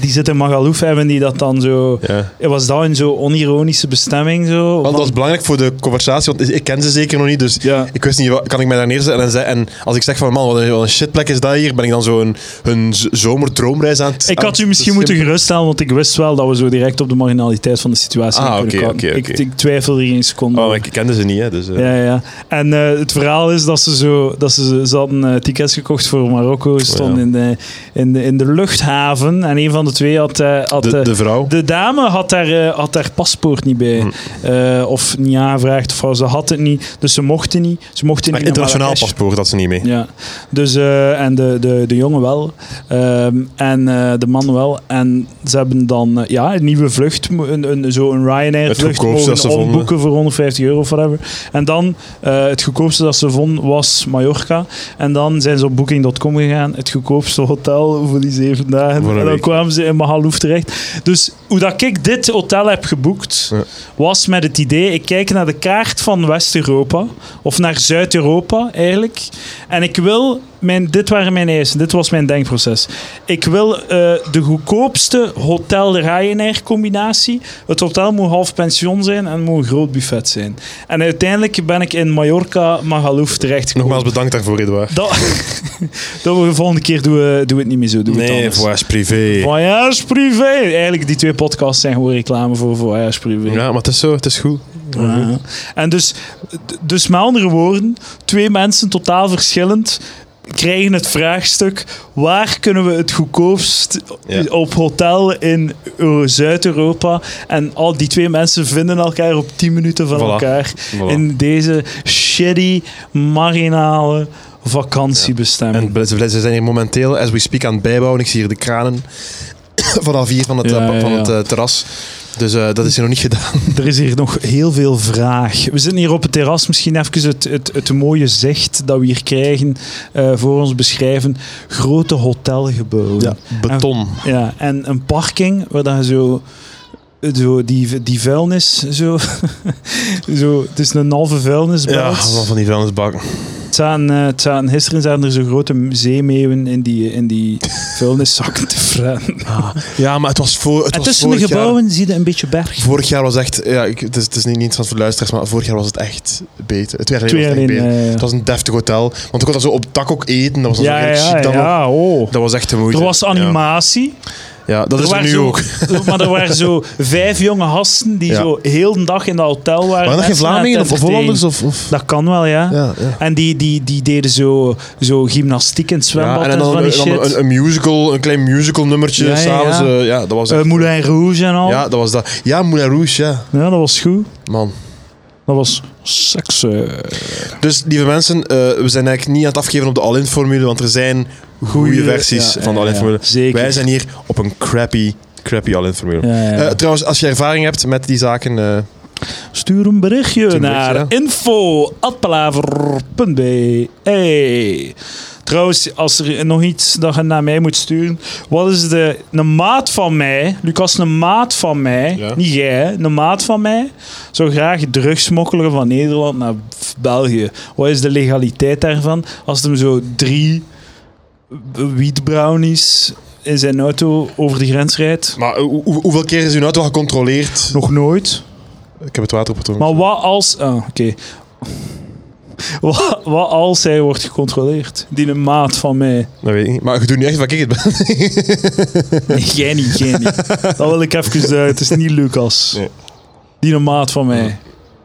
die zit in Magaluf, hebben die dat dan zo... Ja. Was dat in zo'n onironische bestemming zo? Want dat was belangrijk voor de conversatie, want ik ken ze zeker nog niet, dus Ja. ik wist niet, wat- kan ik mij daar neerzetten en, en als ik zeg van man, wat een, wat een shitplek is dat hier, ben ik dan zo een, een zomerdroomreis aan het Ik had u misschien moeten geruststellen, want ik wist wel dat we zo direct op de marginaliteit van de situatie Ah, kunnen Ik, ik twijfel er geen seconde Oh, ik kende ze niet, hè, dus... eh, Ja, ja. En eh, het verhaal is dat ze zo, dat ze, ze hadden eh, tickets gekocht voor Marokko, stonden Ja. in, de, in, de, in de luchthaven en een van de twee had, eh, had de, eh, de vrouw. de dame had daar, eh, had daar paspoort niet bij. Hm. Of niet aangevraagd, of ze had het niet. Dus ze mochten niet. Ze mochten niet internationaal paspoort had ze niet mee. Ja, dus, en de, de, de jongen wel. Ehm, en de man wel. En ze hebben dan ja, een nieuwe vlucht, een, een, ze mogen vonden. omboeken voor 150 euro of whatever. En dan, het goedkoopste dat ze vonden was Mallorca. En dan zijn ze op booking.com gegaan. Het goedkoopste hotel voor die zeven dagen. En dan. Kwamen ze in Magaluf terecht. Dus hoe dat ik dit hotel heb geboekt, Ja. was met het idee, ik kijk naar de kaart van West-Europa, of naar Zuid-Europa eigenlijk, en ik wil, mijn, dit waren mijn eisen, dit was mijn denkproces. Ik wil eh, de goedkoopste hotel-Ryanair combinatie. Het hotel moet half pension zijn en moet een groot buffet zijn. En uiteindelijk ben ik in Mallorca, Magaluf terechtgekomen. Nogmaals bedankt daarvoor, Edouard. Dat, dat we de volgende keer doen we, doen we het niet meer zo. Doen Nee, voyage privé. Voyage privé. Eigenlijk, die twee podcasts zijn gewoon reclame voor Voyage privé. Ja, maar het is zo, het is goed. Ja. En dus, dus met andere woorden, twee mensen totaal verschillend krijgen het vraagstuk waar kunnen we het goedkoopst Ja. op hotel in Euro- Zuid-Europa en al die twee mensen vinden elkaar op 10 minuten van Voilà. elkaar Voilà. in deze shitty, marginale vakantiebestemming. En ze zijn hier momenteel, as we speak, aan het bijbouwen. Ik zie hier de kranen vanaf hier van het, Ja, eh, van het eh, terras. Dus eh, dat is hier nog niet gedaan. Er is hier nog heel veel vraag. We zitten hier op het terras. Misschien even het, het, het mooie zicht dat we hier krijgen eh, voor ons beschrijven. Grote hotelgebouwen. Beton. Ja, en een parking waar je zo, zo die, die vuilnis zo, zo... Het is een halve Ja, vuilnisbelt. allemaal van die vuilnisbakken. Het zaten, eh, het zaten, gisteren zaten er zo grote zeemeeuwen in die, in die vuilniszakken te fretten. Ja, maar het was voor. Het En was tussen de gebouwen zie je een beetje berg. Jaar, vorig jaar was echt. Ja, het, is, het is niet iets van voor luisteraars, maar vorig jaar was het echt beter. Twee jaar Twee jaar het in, beter. Het was een deftig hotel. Want ik kon dat zo op het dak ook eten. Dat was Ja, zo ja, chic nog. ja, oh. Dat was echt de moeite. Er was animatie. Ja, ja dat is er nu zo- ook. Maar er waren zo vijf jonge gasten die Ja. zo heel de dag in dat hotel waren. Waren dat geen Vlamingen of. Hollanders? Of, of? Dat kan wel, ja. Ja, ja. En die, die, die deden zo, zo gymnastiek in het zwembad en, en dan, van die dan shit. een, een musical, een klein musical nummertje s'avonds. ja. eh, ja, dat was Eh, echt- Moulin Rouge en al. Ja, dat was dat. Ja, Moulin Rouge, ja. Ja, dat was goed. Man. Dat was seks. eh. Dus, lieve mensen, we zijn eigenlijk niet aan het afgeven op de all-in-formule, want er zijn goede Goeie- versies ja, van de ja, ja, zeker. Wij zijn hier op een crappy, crappy all-in-formule. Ja, ja. Eh, trouwens, als je ervaring hebt met die zaken, eh, Stuur een berichtje een naar info.palaver.be. Hey. Trouwens, als er nog iets dat je naar mij moet sturen. Wat is de... Een maat van mij, Lucas, een maat van mij, Ja. niet jij, een maat van mij, zou graag drugs smokkelen van Nederland naar België. Wat is de legaliteit daarvan? Als hem zo drie wietbrownies in zijn auto over de grens rijdt? maar hoe- hoe- hoeveel keer is uw auto gecontroleerd? Nog nooit. Ik heb het water opgetrokken. Maar wat als... Ah, oké. Wat, wat als hij wordt gecontroleerd? Die een maat van mij. Dat weet ik niet. Maar je doet niet echt wat ik het ben. Nee, jij niet, jij niet. Dat wil ik even uit. Het is niet Lucas. Nee. Die een maat van mij.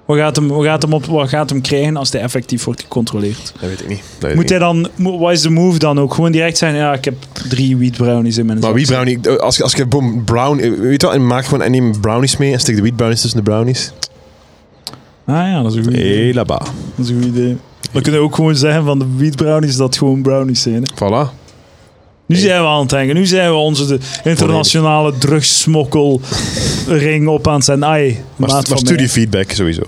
Wat gaat, hem, wat, gaat hem op, wat gaat hem krijgen als hij effectief wordt gecontroleerd? Dat weet ik niet. Ik Moet niet. hij dan... Wat is de move dan ook? Gewoon direct zijn, ja, ik heb drie wheat brownies in mijn Maar wie brownie, als je, als je boom, brown, weet je wat, en maak gewoon en neem brownies mee en stik de wheat brownies tussen de brownies. Ah ja, dat is een goed idee. Dat is een goed idee. Dan kunnen we ook gewoon zeggen van de wheat brownies dat gewoon brownies zijn. Hè? Voilà. Nu zijn we aan het denken. Nu zijn we onze de internationale drugssmokkelring op aan het zijn. Ai, Maar, maat maar van stuur mij. die feedback sowieso.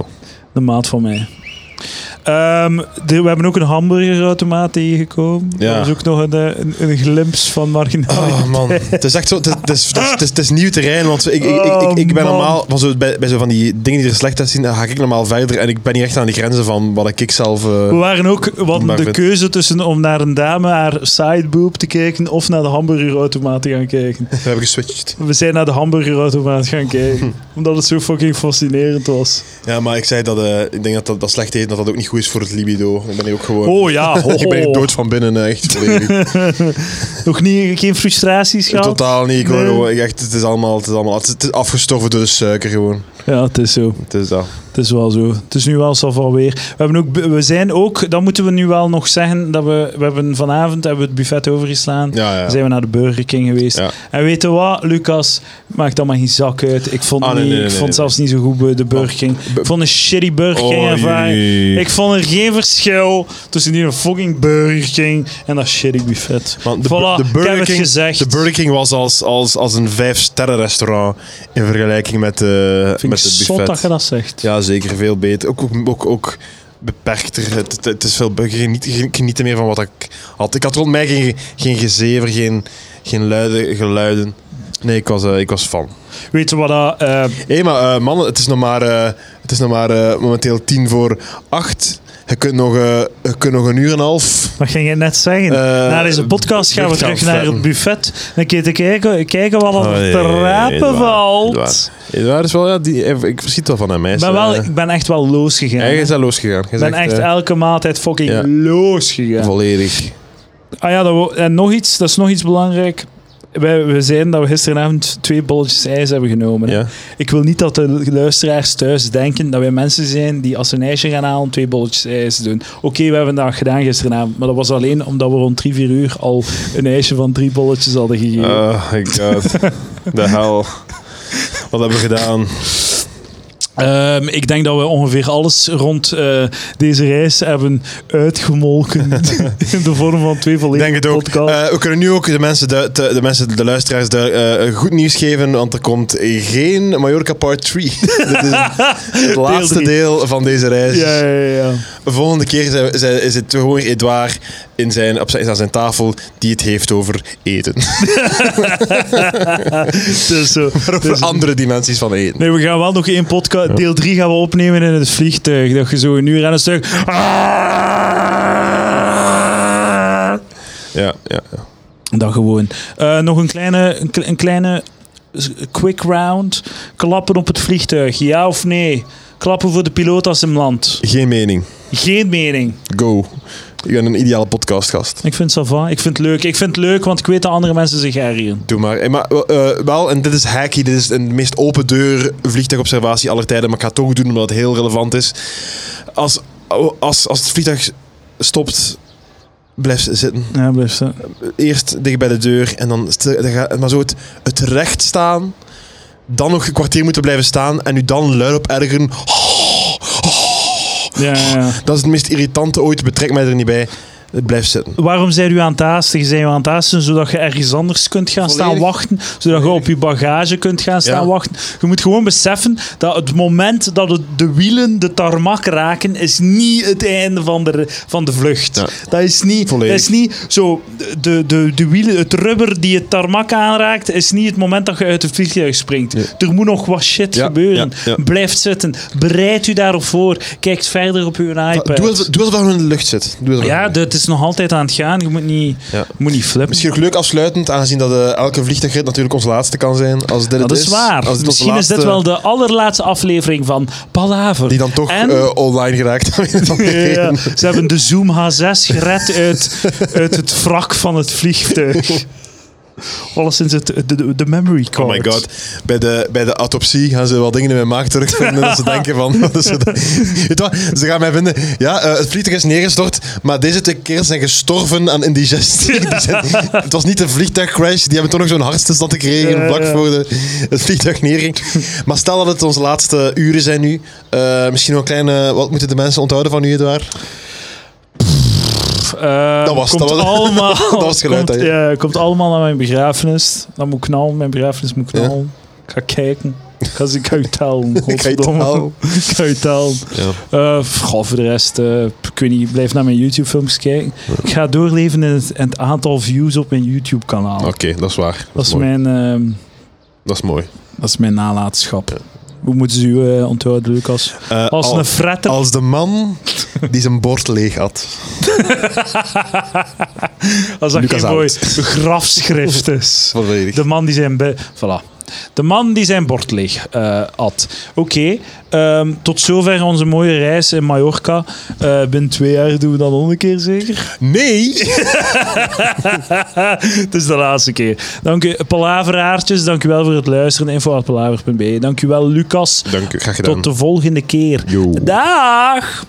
De maat van mij. Ehm, de- we hebben ook een hamburgerautomaat tegengekomen. Ja. Dat is ook nog een, eh, een, een glimps van marginaliteit. Oh man, het is echt zo. Het is, het is, het is, het is, het is nieuw terrein. Want ik, ik, ik, ik, Oh, ben man. normaal van zo, bij, bij zo van die dingen die er slecht uitzien, dan ga ik normaal verder. En ik ben niet echt aan die grenzen van wat ik zelf. eh, We waren ook wat de vind- keuze tussen om naar een dame haar sideboob te kijken of naar de hamburgerautomaat te gaan kijken. we hebben geswitcht. We zijn naar de hamburgerautomaat gaan kijken, omdat het zo fucking fascinerend was. Ja, maar ik zei dat eh, ik denk dat, dat dat slecht eten dat dat ook niet goed is voor het libido. Ik ben hier ook gewoon. Oh ja, ho, Ik ben dood van binnen, echt. Nog niet, geen frustraties gehad? Totaal niet. Ik hoor Nee. gewoon, ik echt, het is allemaal, het is allemaal, het is afgestorven door de suiker gewoon. Ja, het is zo. Het is dat. Het is wel zo. Het is nu wel zo weer. We, hebben ook, we zijn ook, dat moeten we nu wel nog zeggen, dat we, we hebben vanavond hebben we het buffet overgeslaan. Ja, ja. Zijn we naar de Burger King geweest. Ja. En weet je wat, Lucas, maakt allemaal geen zak uit. Ik vond, Ah, nee, niet, nee, nee, ik vond zelfs niet zo goed de Burger King. Ik vond een shitty Burger King ervaring. Ik vond er geen verschil tussen die fucking Burger King en dat shitty buffet. Want de, Voilà, de ik heb Burger het King, gezegd. de Burger King was als, als, als een vijf-sterren restaurant in vergelijking met, eh Vind met ik het buffet. dat je dat zegt. Ja, zeker. Veel beter. Ook, ook, ook, ook beperkter. Het, is veel... be- Geniet, genieten meer van wat ik had. Ik had rond mij geen, geen gezever, geen, geen luide geluiden. Nee, ik was, eh, ik was fan. Weet je wat dat... eh, Hé, maar eh, mannen, het is nog maar, eh, het is nog maar eh, momenteel tien voor acht. Je kunt nog, eh, je kunt nog een uur en een half. Wat ging je net zeggen? Eh, Na deze podcast gaan we gaan terug naar het buffet. Dan kun je kijken, kijken wat er Oh, te nee, rapen Edouard, valt. Edouard. Edouard is wel, ja, die, ik verschiet wel van hem. Ik ben, wel, eh, ik ben echt wel losgegaan. hij is al losgegaan. Ik ben echt eh, elke maaltijd fucking ja. losgegaan. volledig. Ah ja, dat en nog iets, dat is nog iets belangrijk. Wij, we zeiden dat we gisteravond twee bolletjes ijs hebben genomen. Ja. Ik wil niet dat de luisteraars thuis denken dat wij mensen zijn die als ze een ijsje gaan halen twee bolletjes ijs doen. Oké, we hebben dat gedaan gisteravond, maar dat was alleen omdat we rond drie, vier uur al een ijsje van drie bolletjes hadden gegeven. Oh my god. De hel. Wat hebben we gedaan? Ehm, ik denk dat we ongeveer alles rond eh, deze reis hebben uitgemolken in de vorm van twee Ik volledige denk het ook. podcasts. Eh, we kunnen nu ook de mensen, de, de, de, mensen, de luisteraars de, eh, goed nieuws geven, want er komt geen Mallorca Part 3. Dit is het laatste drie. deel van deze reis. ja, ja, ja. Volgende keer zijn- zijn- is het gewoon weer Edouard in zijn, op zijn, aan zijn tafel die het heeft over eten. Dus zo. over Dus- andere dimensies van eten. Nee, we gaan wel nog één podcast. Deel 3 gaan we opnemen in het vliegtuig. Dat je zo een uur aan een stuk. Ja, ja, ja. Dat gewoon. Eh, nog een kleine, een, een kleine quick round. Klappen op het vliegtuig, ja of nee? Klappen voor de piloot als hem landt. Geen mening. Geen mening. Go. Ik ben een ideale podcastgast. Ik vind het va. Ik vind het leuk. Ik vind het leuk, want ik weet dat andere mensen zich ergeren. Doe maar. Eh, maar eh, wel, en dit is hacky, dit is de meest open deur vliegtuigobservatie aller tijden, maar ik ga het toch doen omdat het heel relevant is. Als, als, als het vliegtuig stopt, blijf zitten. Ja, blijf zo. Eerst dicht bij de deur en dan, maar zo het, het recht staan, dan nog een kwartier moeten blijven staan en u dan luid op ergeren. Ja, ja, ja. Dat is het meest irritante ooit, betrek mij er niet bij. Blijf zitten. Waarom zijn u aan het haasten? Zijn u aan het haasten zodat je ergens anders kunt gaan staan wachten? Zodat je op je bagage kunt gaan staan Ja. wachten? Je moet gewoon beseffen dat het moment dat het de wielen de tarmac raken, is niet het einde van de, van de vlucht. Ja. Dat is niet, dat is niet zo. De, de, de wielen, het rubber die het tarmac aanraakt, is niet het moment dat je uit het vliegtuig springt. Ja. Er moet nog wat shit Ja, gebeuren. ja, ja. Blijf zitten. Bereid u daarop voor. Kijk verder op uw iPad. Doe alsof gewoon in de lucht zit. Doe Ja, het is nog altijd aan het gaan. Je moet niet, Ja. moet niet flippen. Misschien ook leuk afsluitend, aangezien dat eh, elke vliegtuigrit natuurlijk onze laatste kan zijn. Als dit het dat is waar. Als dit onze Misschien is dit wel de allerlaatste aflevering van Palaver. Die dan toch En- eh, online geraakt. Ja, ze hebben de Zoom H6 gered uit, uit het wrak van het vliegtuig. Alleszins het, de, de, de memory card. Oh my god. Bij de, bij de autopsie gaan ze wel dingen in mijn maag terugvinden. dat ze denken van... dat ze, weet je wat, ze gaan mij vinden... Ja, eh, het vliegtuig is neergestort, maar deze twee kerels zijn gestorven aan indigestie. Zijn- het was niet een vliegtuigcrash. Die hebben toch nog zo'n hartstilstand gekregen vlak voor de, het vliegtuig neerging. Maar stel dat het onze laatste uren zijn nu. eh, misschien nog een kleine... Wat moeten de mensen onthouden van u, Edouard? Eh, Dat was- komt dat was- allemaal, dat was het geluid, komt, ja, allemaal naar mijn begrafenis. Dat moet knallen. Mijn begrafenis moet knallen. Ik ga kijken. Ik ga ze ik ga ga je godverdomme. tellen. Ja. Eh, goh, voor de rest, eh, ik weet niet, blijf naar mijn YouTube-films kijken. Ik ga doorleven in het, in het aantal views op mijn YouTube-kanaal. Oké, dat is waar. Dat, is mooi. mijn, ehm, Dat is mooi. dat is mijn nalatenschap. Hoe moeten ze u eh, onthouden, Lucas? Eh, Als al- een fretter. als de man die zijn bord leeg had. Als dat Lucas geen mooi grafschrift is. De man die zijn... Voilà. De man die zijn bord leeg had. Oké, ehm, tot zover onze mooie reis in Mallorca. Eh, binnen twee jaar doen we dat nog een keer zeker. Nee! Het is de laatste keer. Dank u, Palaveraartjes. Dank u wel voor het luisteren. Info.palaver.be. Dank u wel, Lucas. Dank u, graag gedaan. Tot de volgende keer. Yo. Dag!